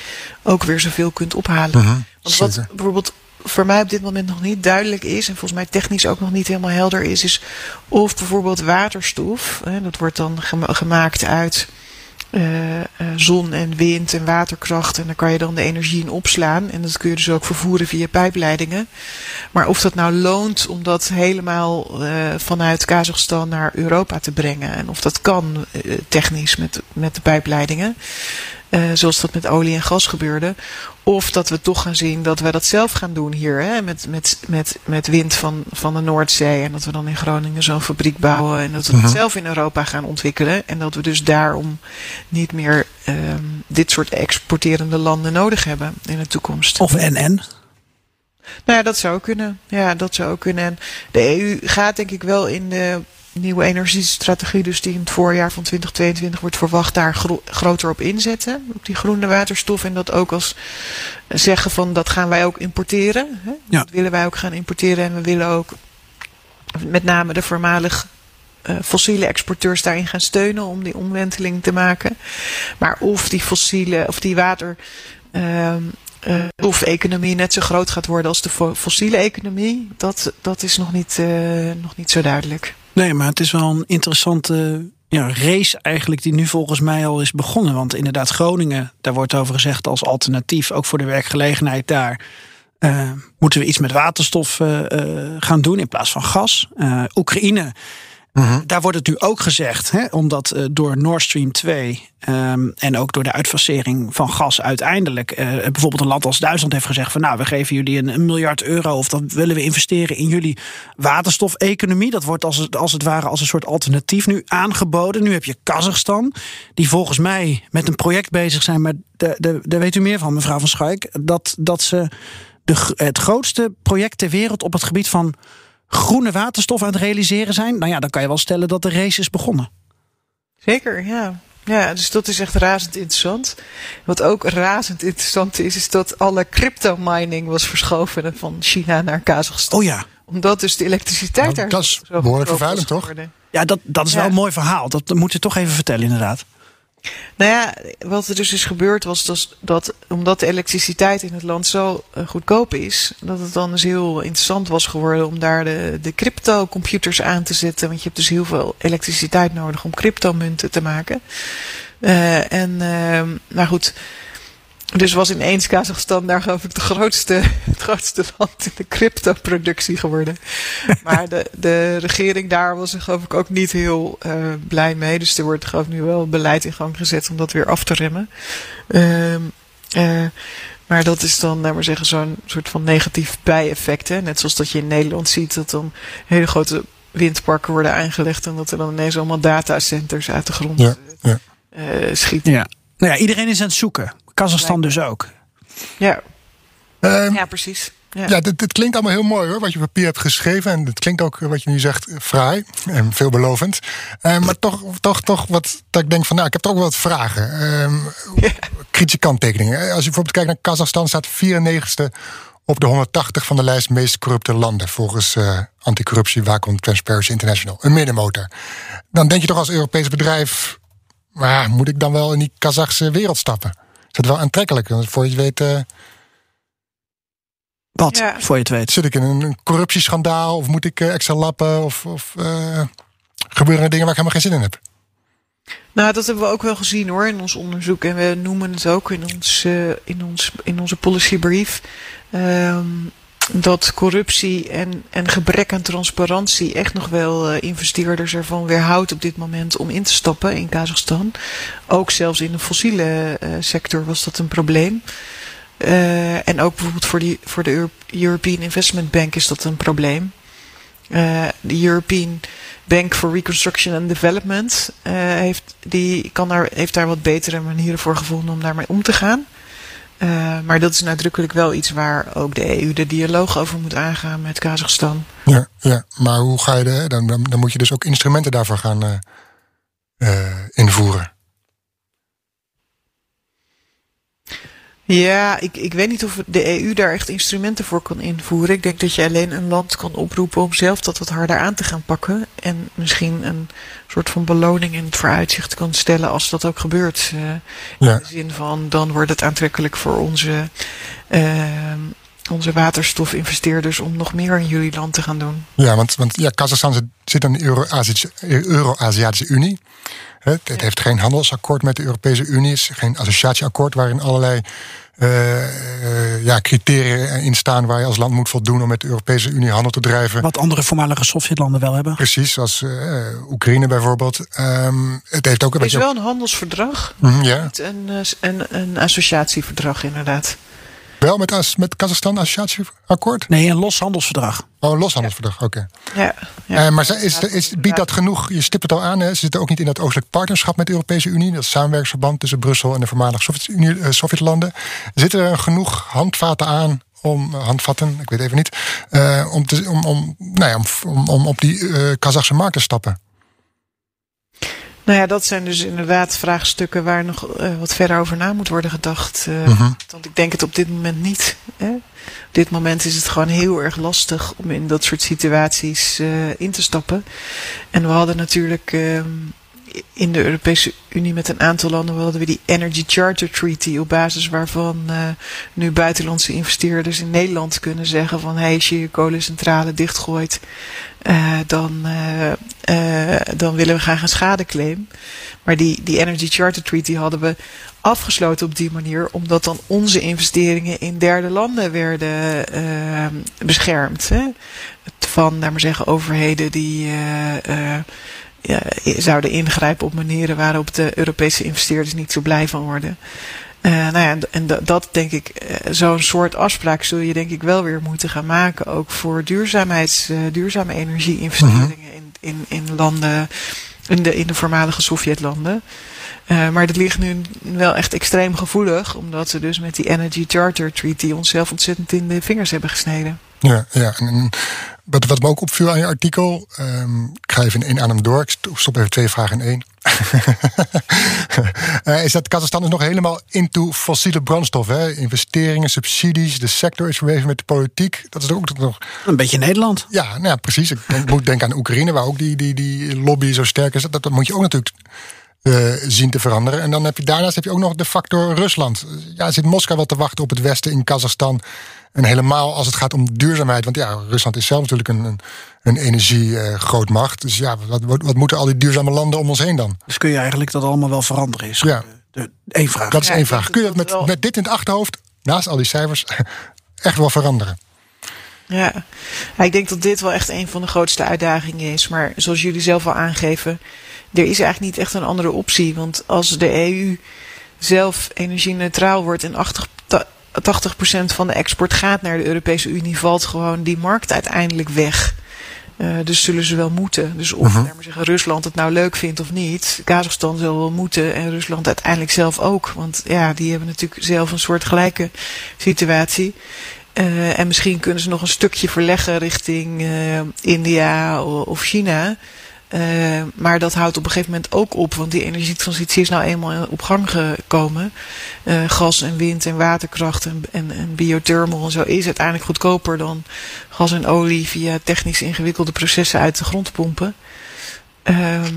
ook weer zoveel kunt ophalen. Mhm, Want wat zeker. bijvoorbeeld voor mij op dit moment nog niet duidelijk is, en volgens mij technisch ook nog niet helemaal helder is, is of bijvoorbeeld waterstof, hè, dat wordt dan gema- gemaakt uit eh, eh, zon en wind en waterkracht. En daar kan je dan de energie in opslaan. En dat kun je dus ook vervoeren via pijpleidingen. Maar of dat nou loont om dat helemaal eh, vanuit Kazachstan naar Europa te brengen. En of dat kan technisch met, met de pijpleidingen. Eh, zoals dat met olie en gas gebeurde. Of dat we toch gaan zien dat we dat zelf gaan doen hier. Hè, met, met, met, met wind van, van de Noordzee. En dat we dan in Groningen zo'n fabriek bouwen. En dat we Mhm. het zelf in Europa gaan ontwikkelen. En dat we dus daarom niet meer ehm, dit soort exporterende landen nodig hebben in de toekomst. Of NN. Nou ja, dat zou kunnen. Ja, dat zou ook kunnen. En de EU gaat denk ik wel in de nieuwe energiestrategie, dus die in het voorjaar van 2022 wordt verwacht, daar gro- groter op inzetten. Op die groene waterstof. En dat ook als zeggen van dat gaan wij ook importeren. Hè? Ja. Dat willen wij ook gaan importeren. En we willen ook met name de voormalig eh, fossiele exporteurs daarin gaan steunen om die omwenteling te maken. Maar of die fossiele of die water. ehm, eh, of economie net zo groot gaat worden als de fo- fossiele economie, dat, dat is nog niet, eh, nog niet zo duidelijk. Nee, maar het is wel een interessante ja, race eigenlijk die nu volgens mij al is begonnen. Want inderdaad, Groningen, daar wordt over gezegd als alternatief, ook voor de werkgelegenheid daar. eh, moeten we iets met waterstof eh, eh, gaan doen in plaats van gas? Oekraïne Daar wordt het nu ook gezegd, hè, omdat eh, door Nord Stream 2 ehm, en ook door de uitfasering van gas uiteindelijk eh, bijvoorbeeld een land als Duitsland heeft gezegd van nou we geven jullie een, miljard euro of dan willen we investeren in jullie waterstofeconomie. Dat wordt als het, als het ware als een soort alternatief nu aangeboden. Nu heb je Kazachstan, die volgens mij met een project bezig zijn, maar daar weet u meer van mevrouw van Schaik, dat, dat ze de, het grootste project ter wereld op het gebied van groene waterstof aan het realiseren zijn. Nou ja, dan kan je wel stellen dat de race is begonnen. Zeker, ja. Ja, dus dat is echt razend interessant. Wat ook razend interessant is, is dat alle crypto mining was verschoven van China naar Kazachstan. Oh ja. Omdat dus de elektriciteit Nou, daar dat is behoorlijk vervuilend, toch? Ja, dat, dat is Ja. wel een mooi verhaal. Dat moet je toch even vertellen, inderdaad. Nou ja, wat er dus is gebeurd was dat, dat omdat de elektriciteit in het land zo eh, goedkoop is, dat het dan dus heel interessant was geworden om daar de, de crypto-computers aan te zetten. Want je hebt dus heel veel elektriciteit nodig om cryptomunten te maken. Eh, en, ehm maar goed. Dus was ineens Kazachstan daar geloof ik de grootste, het grootste land in de crypto-productie geworden. Maar de, de regering daar was er geloof ik ook niet heel eh, blij mee. Dus er wordt geloof ik nu wel beleid in gang gezet om dat weer af te remmen. Ehm, eh, maar dat is dan, laten we zeggen, zo'n soort van negatief bijeffect. Hè? Net zoals dat je in Nederland ziet dat dan hele grote windparken worden aangelegd. En dat er dan ineens allemaal datacenters uit de grond Ja, ja. eh, schieten. Ja. Nou ja, iedereen is aan het zoeken. Kazachstan dus ook. Ja, Ehm, ja precies. Ja. Ja, dit, dit klinkt allemaal heel mooi hoor, wat je op papier hebt geschreven. En het klinkt ook, eh, wat je nu zegt, fraai en veelbelovend. Eh, maar toch, toch, toch wat dat ik denk van, nou, ik heb toch ook wel wat vragen. Ehm, Kritische kanttekeningen. Als je bijvoorbeeld kijkt naar Kazachstan, staat 94ste op de 180 van de lijst meest corrupte landen. Volgens eh anticorruptie waakhond Transparency International. Een middenmotor. Dan denk je toch als Europees bedrijf, maar moet ik dan wel in die Kazachse wereld stappen? Is dat wel aantrekkelijk? Want voor je het weet... eh, Wat, Ja. voor je het weet. Zit ik in een corruptieschandaal of moet ik eh, extra lappen of, of eh, gebeuren er dingen waar ik helemaal geen zin in heb? Nou, dat hebben we ook wel gezien hoor in ons onderzoek. En we noemen het ook in, ons, in, ons, in onze policybrief. ehm, dat corruptie en, en gebrek aan transparantie echt nog wel eh, investeerders ervan weerhoudt op dit moment om in te stappen in Kazachstan. Ook zelfs in de fossiele eh, sector was dat een probleem. Eh, en ook bijvoorbeeld voor, die, voor de Euro- European Investment Bank is dat een probleem. De European Bank for Reconstruction and Development heeft, die kan daar, heeft daar wat betere manieren voor gevonden om daarmee om te gaan. Eh, maar dat is nadrukkelijk wel iets waar ook de EU de dialoog over moet aangaan met Kazachstan. Ja, ja. maar hoe ga je dan, dan, dan moet je dus ook instrumenten daarvoor gaan eh, eh, invoeren. Ja, ik, ik weet niet of de EU daar echt instrumenten voor kan invoeren. Ik denk dat je alleen een land kan oproepen om zelf dat wat harder aan te gaan pakken. En misschien een soort van beloning in het vooruitzicht kan stellen als dat ook gebeurt. Eh, Ja. In de zin van, dan wordt het aantrekkelijk voor onze, ehm, onze waterstofinvesteerders om nog meer in jullie land te gaan doen. Ja, want, want ja, Kazachstan zit, in de Euro-Aziatische Euro-Aziatische Unie. Het, het heeft geen handelsakkoord met de Europese Unie. Het is geen associatieakkoord waarin allerlei eh, eh, ja, criteria in staan waar je als land moet voldoen om met de Europese Unie handel te drijven. Wat andere voormalige Sovjetlanden wel hebben. Precies, zoals eh, Oekraïne bijvoorbeeld. Ehm, het heeft ook een Het is beetje. wel een handelsverdrag, ja, niet een, eh, een, een associatieverdrag inderdaad. Wel met, as- met Kazachstan associatieakkoord? Nee, een los handelsverdrag. Oh, een loshandelsverdrag, oké. Ja, ja. Eh, maar ze- is, is, biedt dat genoeg? Je stipt het al aan, hè? ze zitten ook niet in dat oostelijk partnerschap met de Europese Unie. Dat samenwerksverband tussen Brussel en de voormalige Sovjet-Unie- eh, Sovjetlanden. Zitten er genoeg handvaten aan om, eh, handvatten, ik weet even niet, eh, om, te, om, om, nou ja, om, om, om op die eh Kazachse markt te stappen? Nou ja, dat zijn dus inderdaad vraagstukken waar nog eh, wat verder over na moet worden gedacht. eh, Mhm. Want ik denk het op dit moment niet. Hè? Op dit moment is het gewoon heel erg lastig om in dat soort situaties eh, in te stappen. En we hadden natuurlijk ehm, in de Europese Unie met een aantal landen hadden we die Energy Charter Treaty, op basis waarvan eh, nu buitenlandse investeerders in Nederland kunnen zeggen van hey, als je je kolencentrale dichtgooit, eh, dan, eh, dan willen we graag een schadeclaim. Maar die, die Energy Charter Treaty hadden we afgesloten op die manier, omdat dan onze investeringen in derde landen werden beschermd. Hè? Van, laat maar zeggen, overheden die ja, zouden ingrijpen op manieren waarop de Europese investeerders niet zo blij van worden. Eh, nou ja, en, en dat- denk ik, eh, zo'n soort afspraak zul je denk ik wel weer moeten gaan maken. Ook voor duurzaamheids, eh, duurzame energie-investeringen in, in, in landen, in de, in de voormalige Sovjetlanden. Eh, maar dat ligt nu wel echt extreem gevoelig, omdat ze dus met die Energy Charter Treaty onszelf ontzettend in de vingers hebben gesneden. Ja, ja. En, wat, wat me ook opviel aan je artikel, ehm, ik ga even in één adem door, ik st- stop even twee vragen in één. Eh, is dat Kazachstan is nog helemaal into fossiele brandstof. Hè? Investeringen, subsidies, de sector is verweven met de politiek. Dat is ook nog. Een beetje Nederland. Ja, nou ja, precies. Ik denk- moet denken aan Oekraïne, waar ook die, die, die lobby zo sterk is. Dat, dat moet je ook natuurlijk eh, zien te veranderen. En dan heb je daarnaast heb je ook nog de factor Rusland. Ja, zit Moskou wel te wachten op het Westen in Kazachstan. En helemaal als het gaat om duurzaamheid. Want ja, Rusland is zelf natuurlijk een, een, een energiegrootmacht. dus ja, wat, wat, wat moeten al die duurzame landen om ons heen dan? Dus kun je eigenlijk dat allemaal wel veranderen? Is Ja. vraag. Dat is één vraag. Kun je dat met, met dit in het achterhoofd, naast al die cijfers, echt wel veranderen? Ja. ja, ik denk dat dit wel echt een van de grootste uitdagingen is. Maar zoals jullie zelf al aangeven, er is eigenlijk niet echt een andere optie. Want als de EU zelf energie-neutraal wordt en 80, ta- 80% van de export gaat naar de Europese Unie, valt gewoon die markt uiteindelijk weg. Eh, dus zullen ze wel moeten. Dus of laat maar zeggen, Rusland het nou leuk vindt of niet. Kazachstan zal wel moeten en Rusland uiteindelijk zelf ook. Want ja, die hebben natuurlijk zelf een soort gelijke situatie. Eh, en misschien kunnen ze nog een stukje verleggen richting eh, India of China. Eh, maar dat houdt op een gegeven moment ook op, want die energietransitie is nou eenmaal op gang gekomen. Eh, gas en wind en waterkracht en, en, en biothermal en zo is uiteindelijk goedkoper dan gas en olie via technisch ingewikkelde processen uit de grond pompen. Ehm,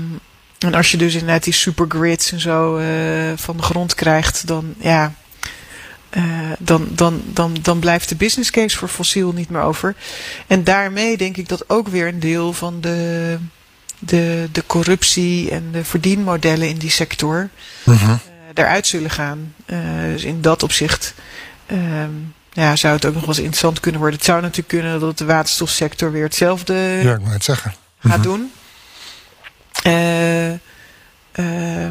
en als je dus inderdaad die supergrids en zo eh, van de grond krijgt, dan ja, dan, dan, dan, dan blijft de business case voor fossiel niet meer over. En daarmee denk ik dat ook weer een deel van de, de, de corruptie en de verdienmodellen in die sector eh, eruit zullen gaan. Eh, dus in dat opzicht ehm, ja, zou het ook nog wel eens interessant kunnen worden. Het zou natuurlijk kunnen dat de waterstofsector weer hetzelfde Ja, ik het zeggen. gaat doen. Eh, eh,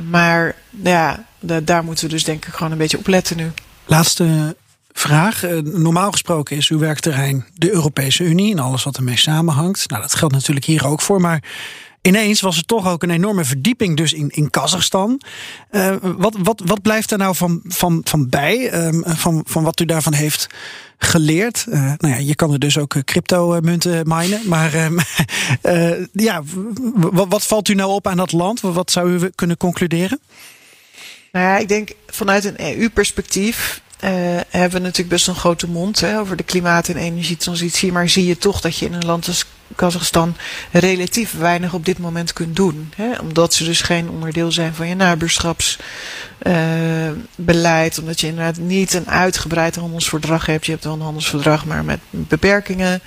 maar ja, da- daar moeten we dus denk ik gewoon een beetje op letten nu. Laatste vraag. Normaal gesproken is uw werkterrein de Europese Unie en alles wat ermee samenhangt. Nou, dat geldt natuurlijk hier ook voor. Maar ineens was er toch ook een enorme verdieping dus in, in Kazachstan. Eh, wat, wat, wat blijft er nou van, van, van bij? ehm, van, van wat u daarvan heeft geleerd? Eh, nou ja, je kan er dus ook eh, crypto-munten minen. Maar ehm, eh, ja, w- w- wat valt u nou op aan dat land? Wat zou u kunnen concluderen? Nou ja, ik denk vanuit een EU-perspectief eh, hebben natuurlijk best een grote mond hè, over de klimaat- en energietransitie. Maar zie je toch dat je in een land als Kazachstan relatief weinig op dit moment kunt doen. Hè, omdat ze dus geen onderdeel zijn van je nabuurschapsbeleid. omdat je inderdaad niet een uitgebreid handelsverdrag hebt. Je hebt wel een handelsverdrag, maar met beperkingen.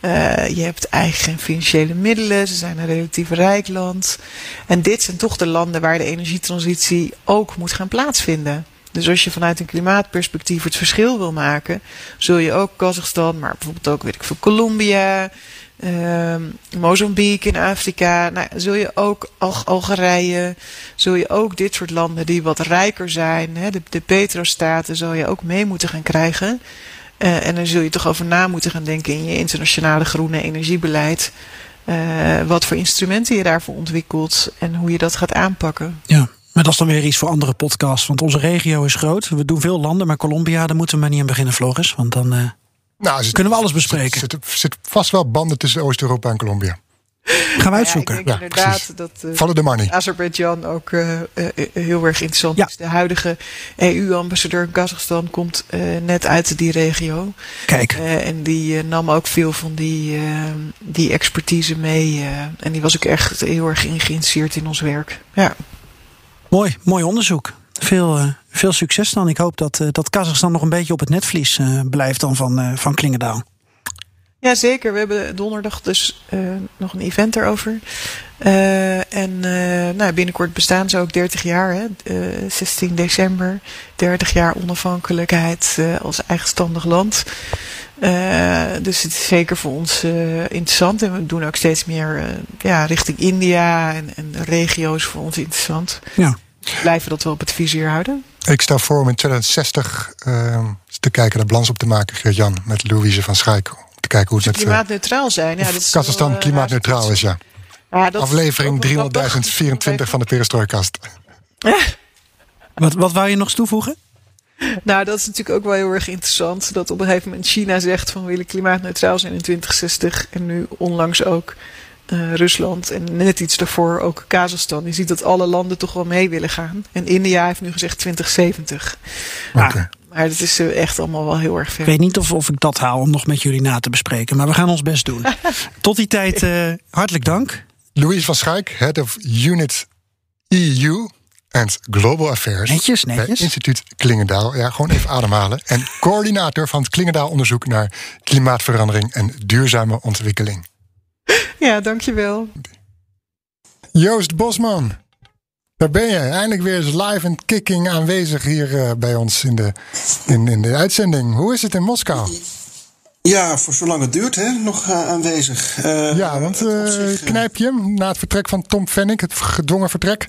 Eh, je hebt geen financiële middelen. Ze zijn een relatief rijk land. En dit zijn toch de landen waar de energietransitie ook moet gaan plaatsvinden. Dus als je vanuit een klimaatperspectief het verschil wil maken, zul je ook Kazachstan, maar bijvoorbeeld ook, weet ik veel, Colombia, ehm, Mozambique in Afrika, nou, zul je ook Al- Algerije, zul je ook dit soort landen die wat rijker zijn, hè, de, de petrostaten, zul je ook mee moeten gaan krijgen. Eh, en dan zul je toch over na moeten gaan denken in je internationale groene energiebeleid. eh, wat voor instrumenten je daarvoor ontwikkelt en hoe je dat gaat aanpakken. Ja, maar dat is dan weer iets voor andere podcasts. Want onze regio is groot. We doen veel landen, maar Colombia, daar moeten we maar niet aan beginnen, Floris. Want dan eh, Nou, zit- kunnen we alles bespreken. Er zitten zit vast wel banden tussen Oost-Europa en Colombia. Gaan we uitzoeken. Ja, ik denk Ja, inderdaad precies. dat eh, Follow the money. Azerbeidzjan ook eh, eh, heel erg interessant is. De huidige EU-ambassadeur in Kazachstan komt eh, net uit die regio. Kijk. Eh, en die eh, nam ook veel van die, die expertise mee. eh, en die was ook echt heel erg in geïnteresseerd in ons werk. Ja. Mooi, mooi onderzoek. Veel, eh, veel succes dan. Ik hoop dat, eh, dat Kazachstan nog een beetje op het netvlies eh, blijft dan van, van Klingendaal. Ja, zeker. We hebben donderdag dus eh, nog een event erover. Eh, en eh, nou, binnenkort bestaan ze ook 30 jaar. Hè? Eh, 16 december. 30 jaar onafhankelijkheid als eigenstandig land. Dus het is zeker voor ons interessant. En we doen ook steeds meer ja, richting India en, en regio's voor ons interessant. Ja. We blijven dat wel op het vizier houden. Ik stel voor om in 2060 eh, te kijken, de balans op te maken, Geert-Jan, met Louise van Schaik. Te kijken hoe het met Klimaatneutraal zijn. Ja, dat is Kazachstan wel, eh, klimaatneutraal is, ja. ja, dat is Aflevering ook wel grappig. 300.024 van de Perestrooikast. Wat, wat wou je nog eens toevoegen? Nou, dat is natuurlijk ook wel heel erg interessant. Dat op een gegeven moment China zegt van we willen klimaatneutraal zijn in 2060. En nu onlangs ook eh, Rusland en net iets daarvoor ook Kazachstan. Je ziet dat alle landen toch wel mee willen gaan. En India heeft nu gezegd 2070. Oké. Maar dat is eh, echt allemaal wel heel erg Ik ver. weet niet of, of ik dat haal om nog met jullie na te bespreken. Maar we gaan ons best doen. Tot die tijd, eh, hartelijk dank. Louise van Schaik, Head of Unit EU and Global Affairs. Netjes, Bij netjes. instituut Klingendaal. Ja, gewoon even ademhalen. En coördinator van het Klingendaal onderzoek naar klimaatverandering en duurzame ontwikkeling. Ja, dankjewel. Joost Bosman. Daar ben je. Eindelijk weer eens live en kicking aanwezig hier eh, bij ons in de, in, in de uitzending. Hoe is het in Moskou? Ja, voor zolang het duurt, hè, nog eh, aanwezig. Eh, ja, want zich, knijp je hem na het vertrek van Tom Fennick, het gedwongen vertrek?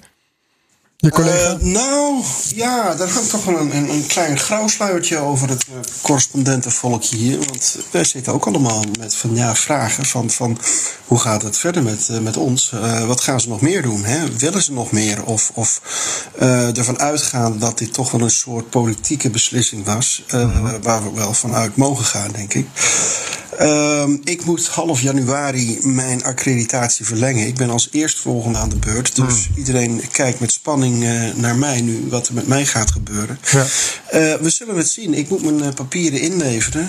Je collega? Eh, nou, ja, daar hangt toch wel een, een, een klein grauwsluiertje over het eh, correspondentenvolkje hier. Want wij zitten ook allemaal met van, ja, vragen van, van hoe gaat het verder met, eh, met ons? Wat gaan ze nog meer doen? Hè? Willen ze nog meer? Of, of ervan uitgaan dat dit toch wel een soort politieke beslissing was. eh, Waar we wel vanuit mogen gaan, denk ik. Ehm, ik moet half januari mijn accreditatie verlengen. Ik ben als eerstvolgende aan de beurt. Dus iedereen kijkt met spanning eh, naar mij nu, wat er met mij gaat gebeuren. Ja. Eh, we zullen het zien. Ik moet mijn eh, papieren inleveren,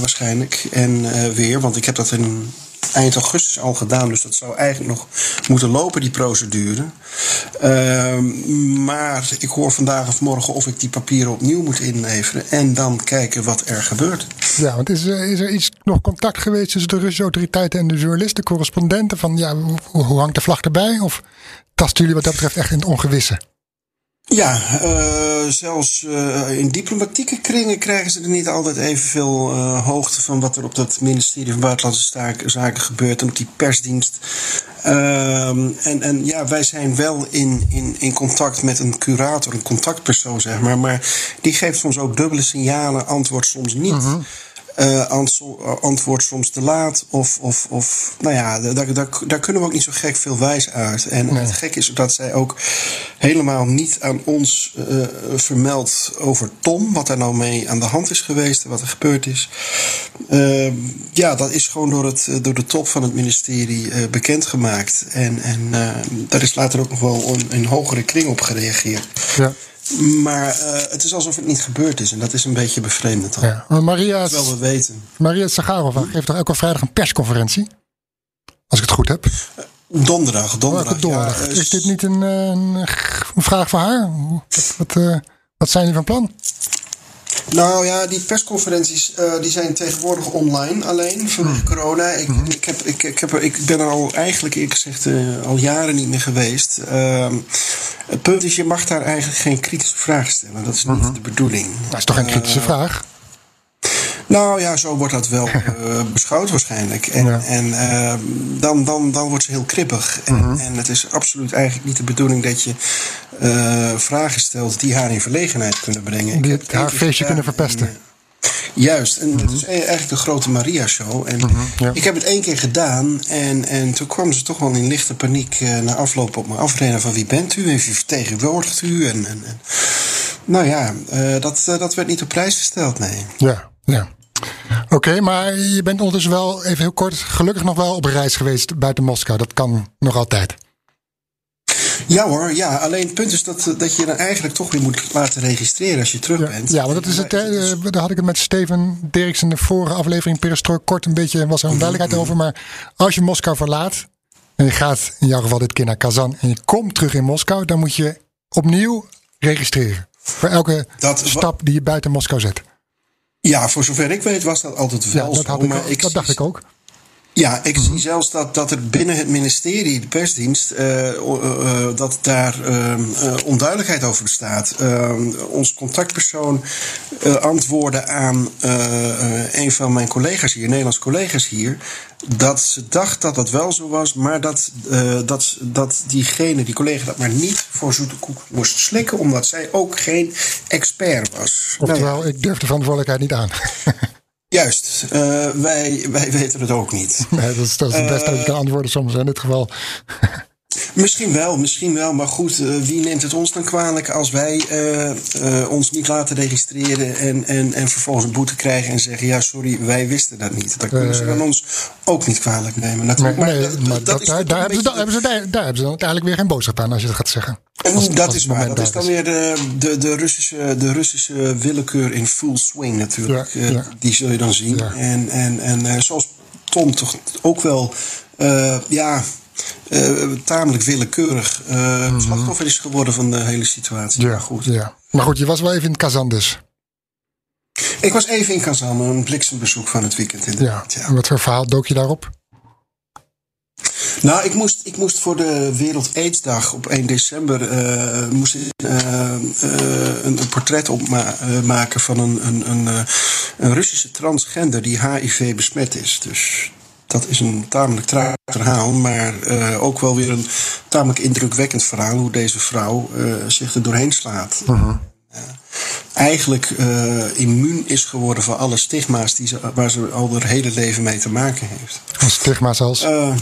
waarschijnlijk. En weer, want ik heb dat in eind augustus al gedaan. Dus dat zou eigenlijk nog moeten lopen, die procedure. Ehm, maar ik hoor vandaag of morgen of ik die papieren opnieuw moet inleveren. En dan kijken wat er gebeurt. Ja, want is, er- is er iets nog contact geweest tussen de Russische autoriteiten en de journalisten, correspondenten? Van ja, hoe, hoe hangt de vlag erbij? Of tasten jullie wat dat betreft echt in het ongewisse? Ja, eh, zelfs eh, in diplomatieke kringen krijgen ze er niet altijd evenveel eh hoogte van wat er op dat ministerie van Buitenlandse Zaken, gebeurt en op die persdienst. Ehm, en, en ja, wij zijn wel in, in, in contact met een curator, een contactpersoon, zeg maar. Maar die geeft soms ook dubbele signalen, antwoordt soms niet. Eh, antwo- antwoord soms te laat. Of, of, of nou ja, daar, daar, daar kunnen we ook niet zo gek veel wijs uit. En het gek is dat zij ook helemaal niet aan ons eh vermeldt over Tom. Wat daar nou mee aan de hand is geweest en wat er gebeurd is. Eh, ja, dat is gewoon door, het, eh, door de top van het ministerie eh, bekendgemaakt. En, en eh, daar is later ook nog wel een, een hogere kring op gereageerd. Ja. Maar eh, het is alsof het niet gebeurd is. En dat is een beetje bevreemdend. Ja. Maar Maria, Terwijl we weten. Maria Sagarova geeft toch elke vrijdag een persconferentie? Als ik het goed heb. Donderdag, donderdag. Welke donderdag? Ja, eh, is dit niet een, eh, een, vraag voor haar? Wat, wat, eh, wat zijn jullie van plan? Nou ja, die persconferenties eh, die zijn tegenwoordig online alleen vanwege Hmm. corona. Ik, ik, heb, ik, ik, heb, ik ben er al eigenlijk eerlijk gezegd eh, al jaren niet meer geweest. Ehm, het punt is, je mag daar eigenlijk geen kritische vragen stellen. Dat is niet de bedoeling. Dat is toch geen kritische Eh, vraag? Nou ja, zo wordt dat wel eh, beschouwd waarschijnlijk. En, en eh, dan, dan, dan wordt ze heel kribbig. En, Mhm. en het is absoluut eigenlijk niet de bedoeling dat je eh, vragen stelt die haar in verlegenheid kunnen brengen. Die het haar feestje gedaan kunnen verpesten. en, eh, Juist, en het is eigenlijk een grote Maria-show. En Mhm, ja. ik heb het één keer gedaan en, en toen kwam ze toch wel in lichte paniek eh, na afloop op me afrennen van wie bent u en wie vertegenwoordigt u. En, en, en. Nou ja, dat, dat werd niet op prijs gesteld, nee. Ja, ja. Oké, maar je bent ondertussen wel, even heel kort, gelukkig nog wel op reis geweest buiten Moskou. Dat kan nog altijd. Ja hoor, ja. Alleen het punt is dat, dat je dan eigenlijk toch weer moet laten registreren als je terug bent. Ja, want dat is het. hè, eh, daar had ik het met Steven Dirks in de vorige aflevering Perestrooi kort een beetje was er een duidelijkheid over. Maar als je Moskou verlaat en je gaat in jouw geval dit keer naar Kazan en je komt terug in Moskou, dan moet je opnieuw registreren voor elke stap die je buiten Moskou zet. Ja, voor zover ik weet was dat altijd wel Ja, dat, zo. had ik, maar ik dat dacht ik ook. Ja, ik zie zelfs dat, dat er binnen het ministerie, de persdienst, eh, eh, eh, dat daar ehm, eh, onduidelijkheid over bestaat. Ehm, ons contactpersoon antwoordde aan een van mijn collega's hier, Nederlands collega's hier, dat ze dacht dat dat wel zo was, maar dat, dat, dat diegene, die collega, dat maar niet voor zoete koek moest slikken, omdat zij ook geen expert was. Nou ja, Oftewel, ik durf de verantwoordelijkheid niet aan. juist, eh, wij, wij weten het ook niet. Nee, dat is, dat is het beste dat je Eh, kan antwoorden soms in dit geval. Misschien wel, misschien wel. Maar goed, eh, wie neemt het ons dan kwalijk als wij ons niet laten registreren en, en, en vervolgens een boete krijgen en zeggen: ja, sorry, wij wisten dat niet. Dan kunnen ze dan ons ook niet kwalijk nemen. Natuurlijk. nee, Maar dat- maar dat dat, daar, hebben ze, daar, daar hebben ze dan uiteindelijk weer geen boodschap aan als je dat gaat zeggen. En Als- dat als is waar. Dat is dan weer de, de, de, Russische, de Russische willekeur in full swing natuurlijk. Ja, Eh, ja. Die zul je dan zien. En, en, en eh, zoals Tom toch ook wel eh, ja, tamelijk willekeurig eh, slachtoffer is geworden van de hele situatie. Ja, goed. ja. Maar goed, je was wel even in Kazan dus. Ik was even in Kazan, een bliksembezoek van het weekend Ja. inderdaad. En wat voor verhaal dook je daarop? Nou, ik moest, ik moest voor de Wereld AIDS-dag op 1 december eh, moest eh, eh, een, een portret opmaken van een, een, een, een Russische transgender die HIV besmet is. Dus dat is een tamelijk traag verhaal, maar ook wel weer een tamelijk indrukwekkend verhaal hoe deze vrouw zich er doorheen slaat. Eigenlijk eh, immuun is geworden voor alle stigma's die ze, waar ze al haar hele leven mee te maken heeft. Stigma's als. Eh,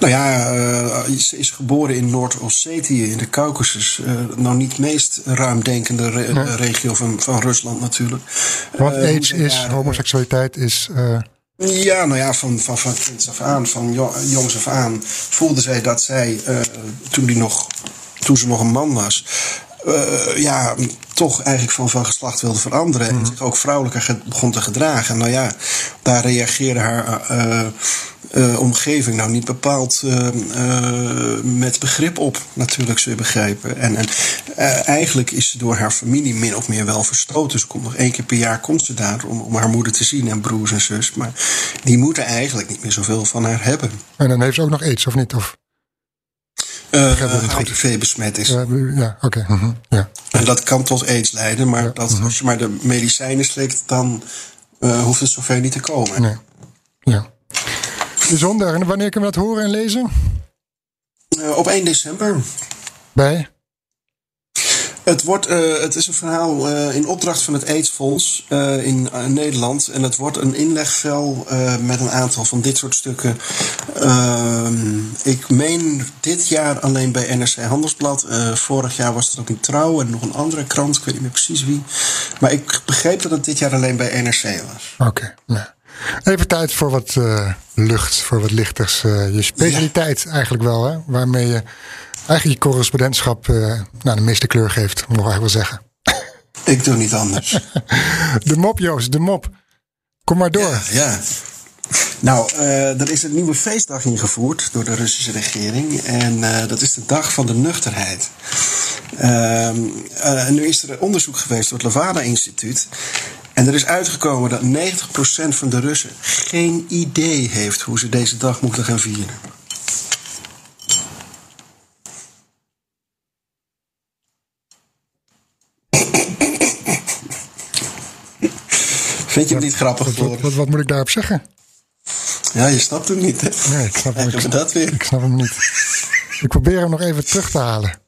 nou ja, eh, ze is geboren in Noord-Ossetië in de Caucasus. Eh, nou niet de meest ruimdenkende re- Nee. regio van, van Rusland natuurlijk. AIDS ze is, homoseksualiteit is. ja, nou ja, van, van, van kinds af aan, van jo- jongs af aan, voelde zij dat zij, toen, die nog, toen ze nog een man was, eh, ja, toch eigenlijk van, van geslacht wilde veranderen. En zich ook vrouwelijker begon te gedragen. Nou ja, daar reageerde haar eh, eh, omgeving nou niet bepaald met begrip op, natuurlijk, zul je begrijpen. En, en eigenlijk is ze door haar familie min of meer wel verstoten. Ze komt nog één keer per jaar komt ze daar om, om haar moeder te zien en broers en zus. Maar die moeten eigenlijk niet meer zoveel van haar hebben. en dan heeft ze ook nog AIDS, of niet? Of, Eh het goed? HIV besmet is. eh, ja, oké. mhm, ja. En dat kan tot aids leiden, maar dat, als je maar de medicijnen slikt, dan eh, hoeft het zover niet te komen. Nee. Ja. Bijzonder. En wanneer kunnen we dat horen en lezen? Eh, op 1 december. Bij? Het, wordt, eh, het is een verhaal eh, in opdracht van het AIDS-fonds eh, in Nederland. En het wordt een inlegvel met een aantal van dit soort stukken. Ehm, ik meen dit jaar alleen bij NRC Handelsblad. Vorig jaar was het ook in Trouw en nog een andere krant. Ik weet niet meer precies wie. Maar ik begreep dat het dit jaar alleen bij NRC was. Oké. nou. Even tijd voor wat lucht, voor wat lichters. Je specialiteit eigenlijk wel, hè? Waarmee je eigenlijk je correspondentschap eh, nou, de meeste kleur geeft, moet ik eigenlijk wel zeggen. Ik doe niet anders. De mop, Joost, de mop. Kom maar door. Ja. Nou, eh, er is een nieuwe feestdag ingevoerd door de Russische regering. En eh, dat is de Dag van de Nuchterheid. En nu is er onderzoek geweest door het Levada-instituut. En er is uitgekomen dat 90% van de Russen geen idee heeft hoe ze deze dag moeten gaan vieren. Het niet grappig, Wat, Floris? wat, wat moet ik daarop zeggen? Ja, je snapt hem niet, hè? Nee, ik snap hem, dat weer? ik snap hem niet. Ik probeer hem nog even terug te halen.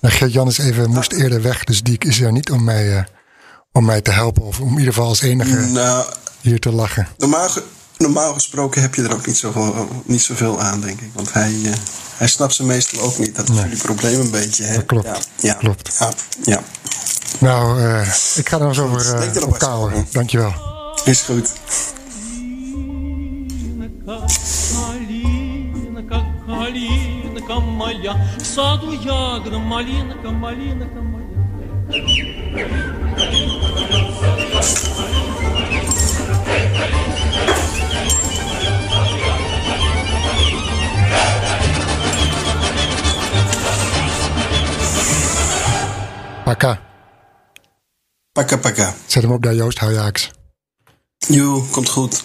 Ja, Gert-Jan is even, moest eerder weg, dus die is er niet om mij, eh, om mij te helpen. Of om in ieder geval als enige Nou, hier te lachen. normaal, normaal gesproken heb je er ook niet zoveel, niet zoveel aan, denk ik. Want hij, eh, Hij snapt ze meestal ook niet. Dat is jullie probleem een beetje. Hè? Dat klopt. Ja, ja, Klopt. Ja, ja. Nou, eh, ik ga er nog eens over Denk uh, erop op eens. kouwen. Dankjewel. Is goed. Малинка, калинка моя, в саду ягода, малинка, малинка моя. Pakka. Pakka, pakka. Zet hem op daar, Joost Huijaaks. Joe, komt goed.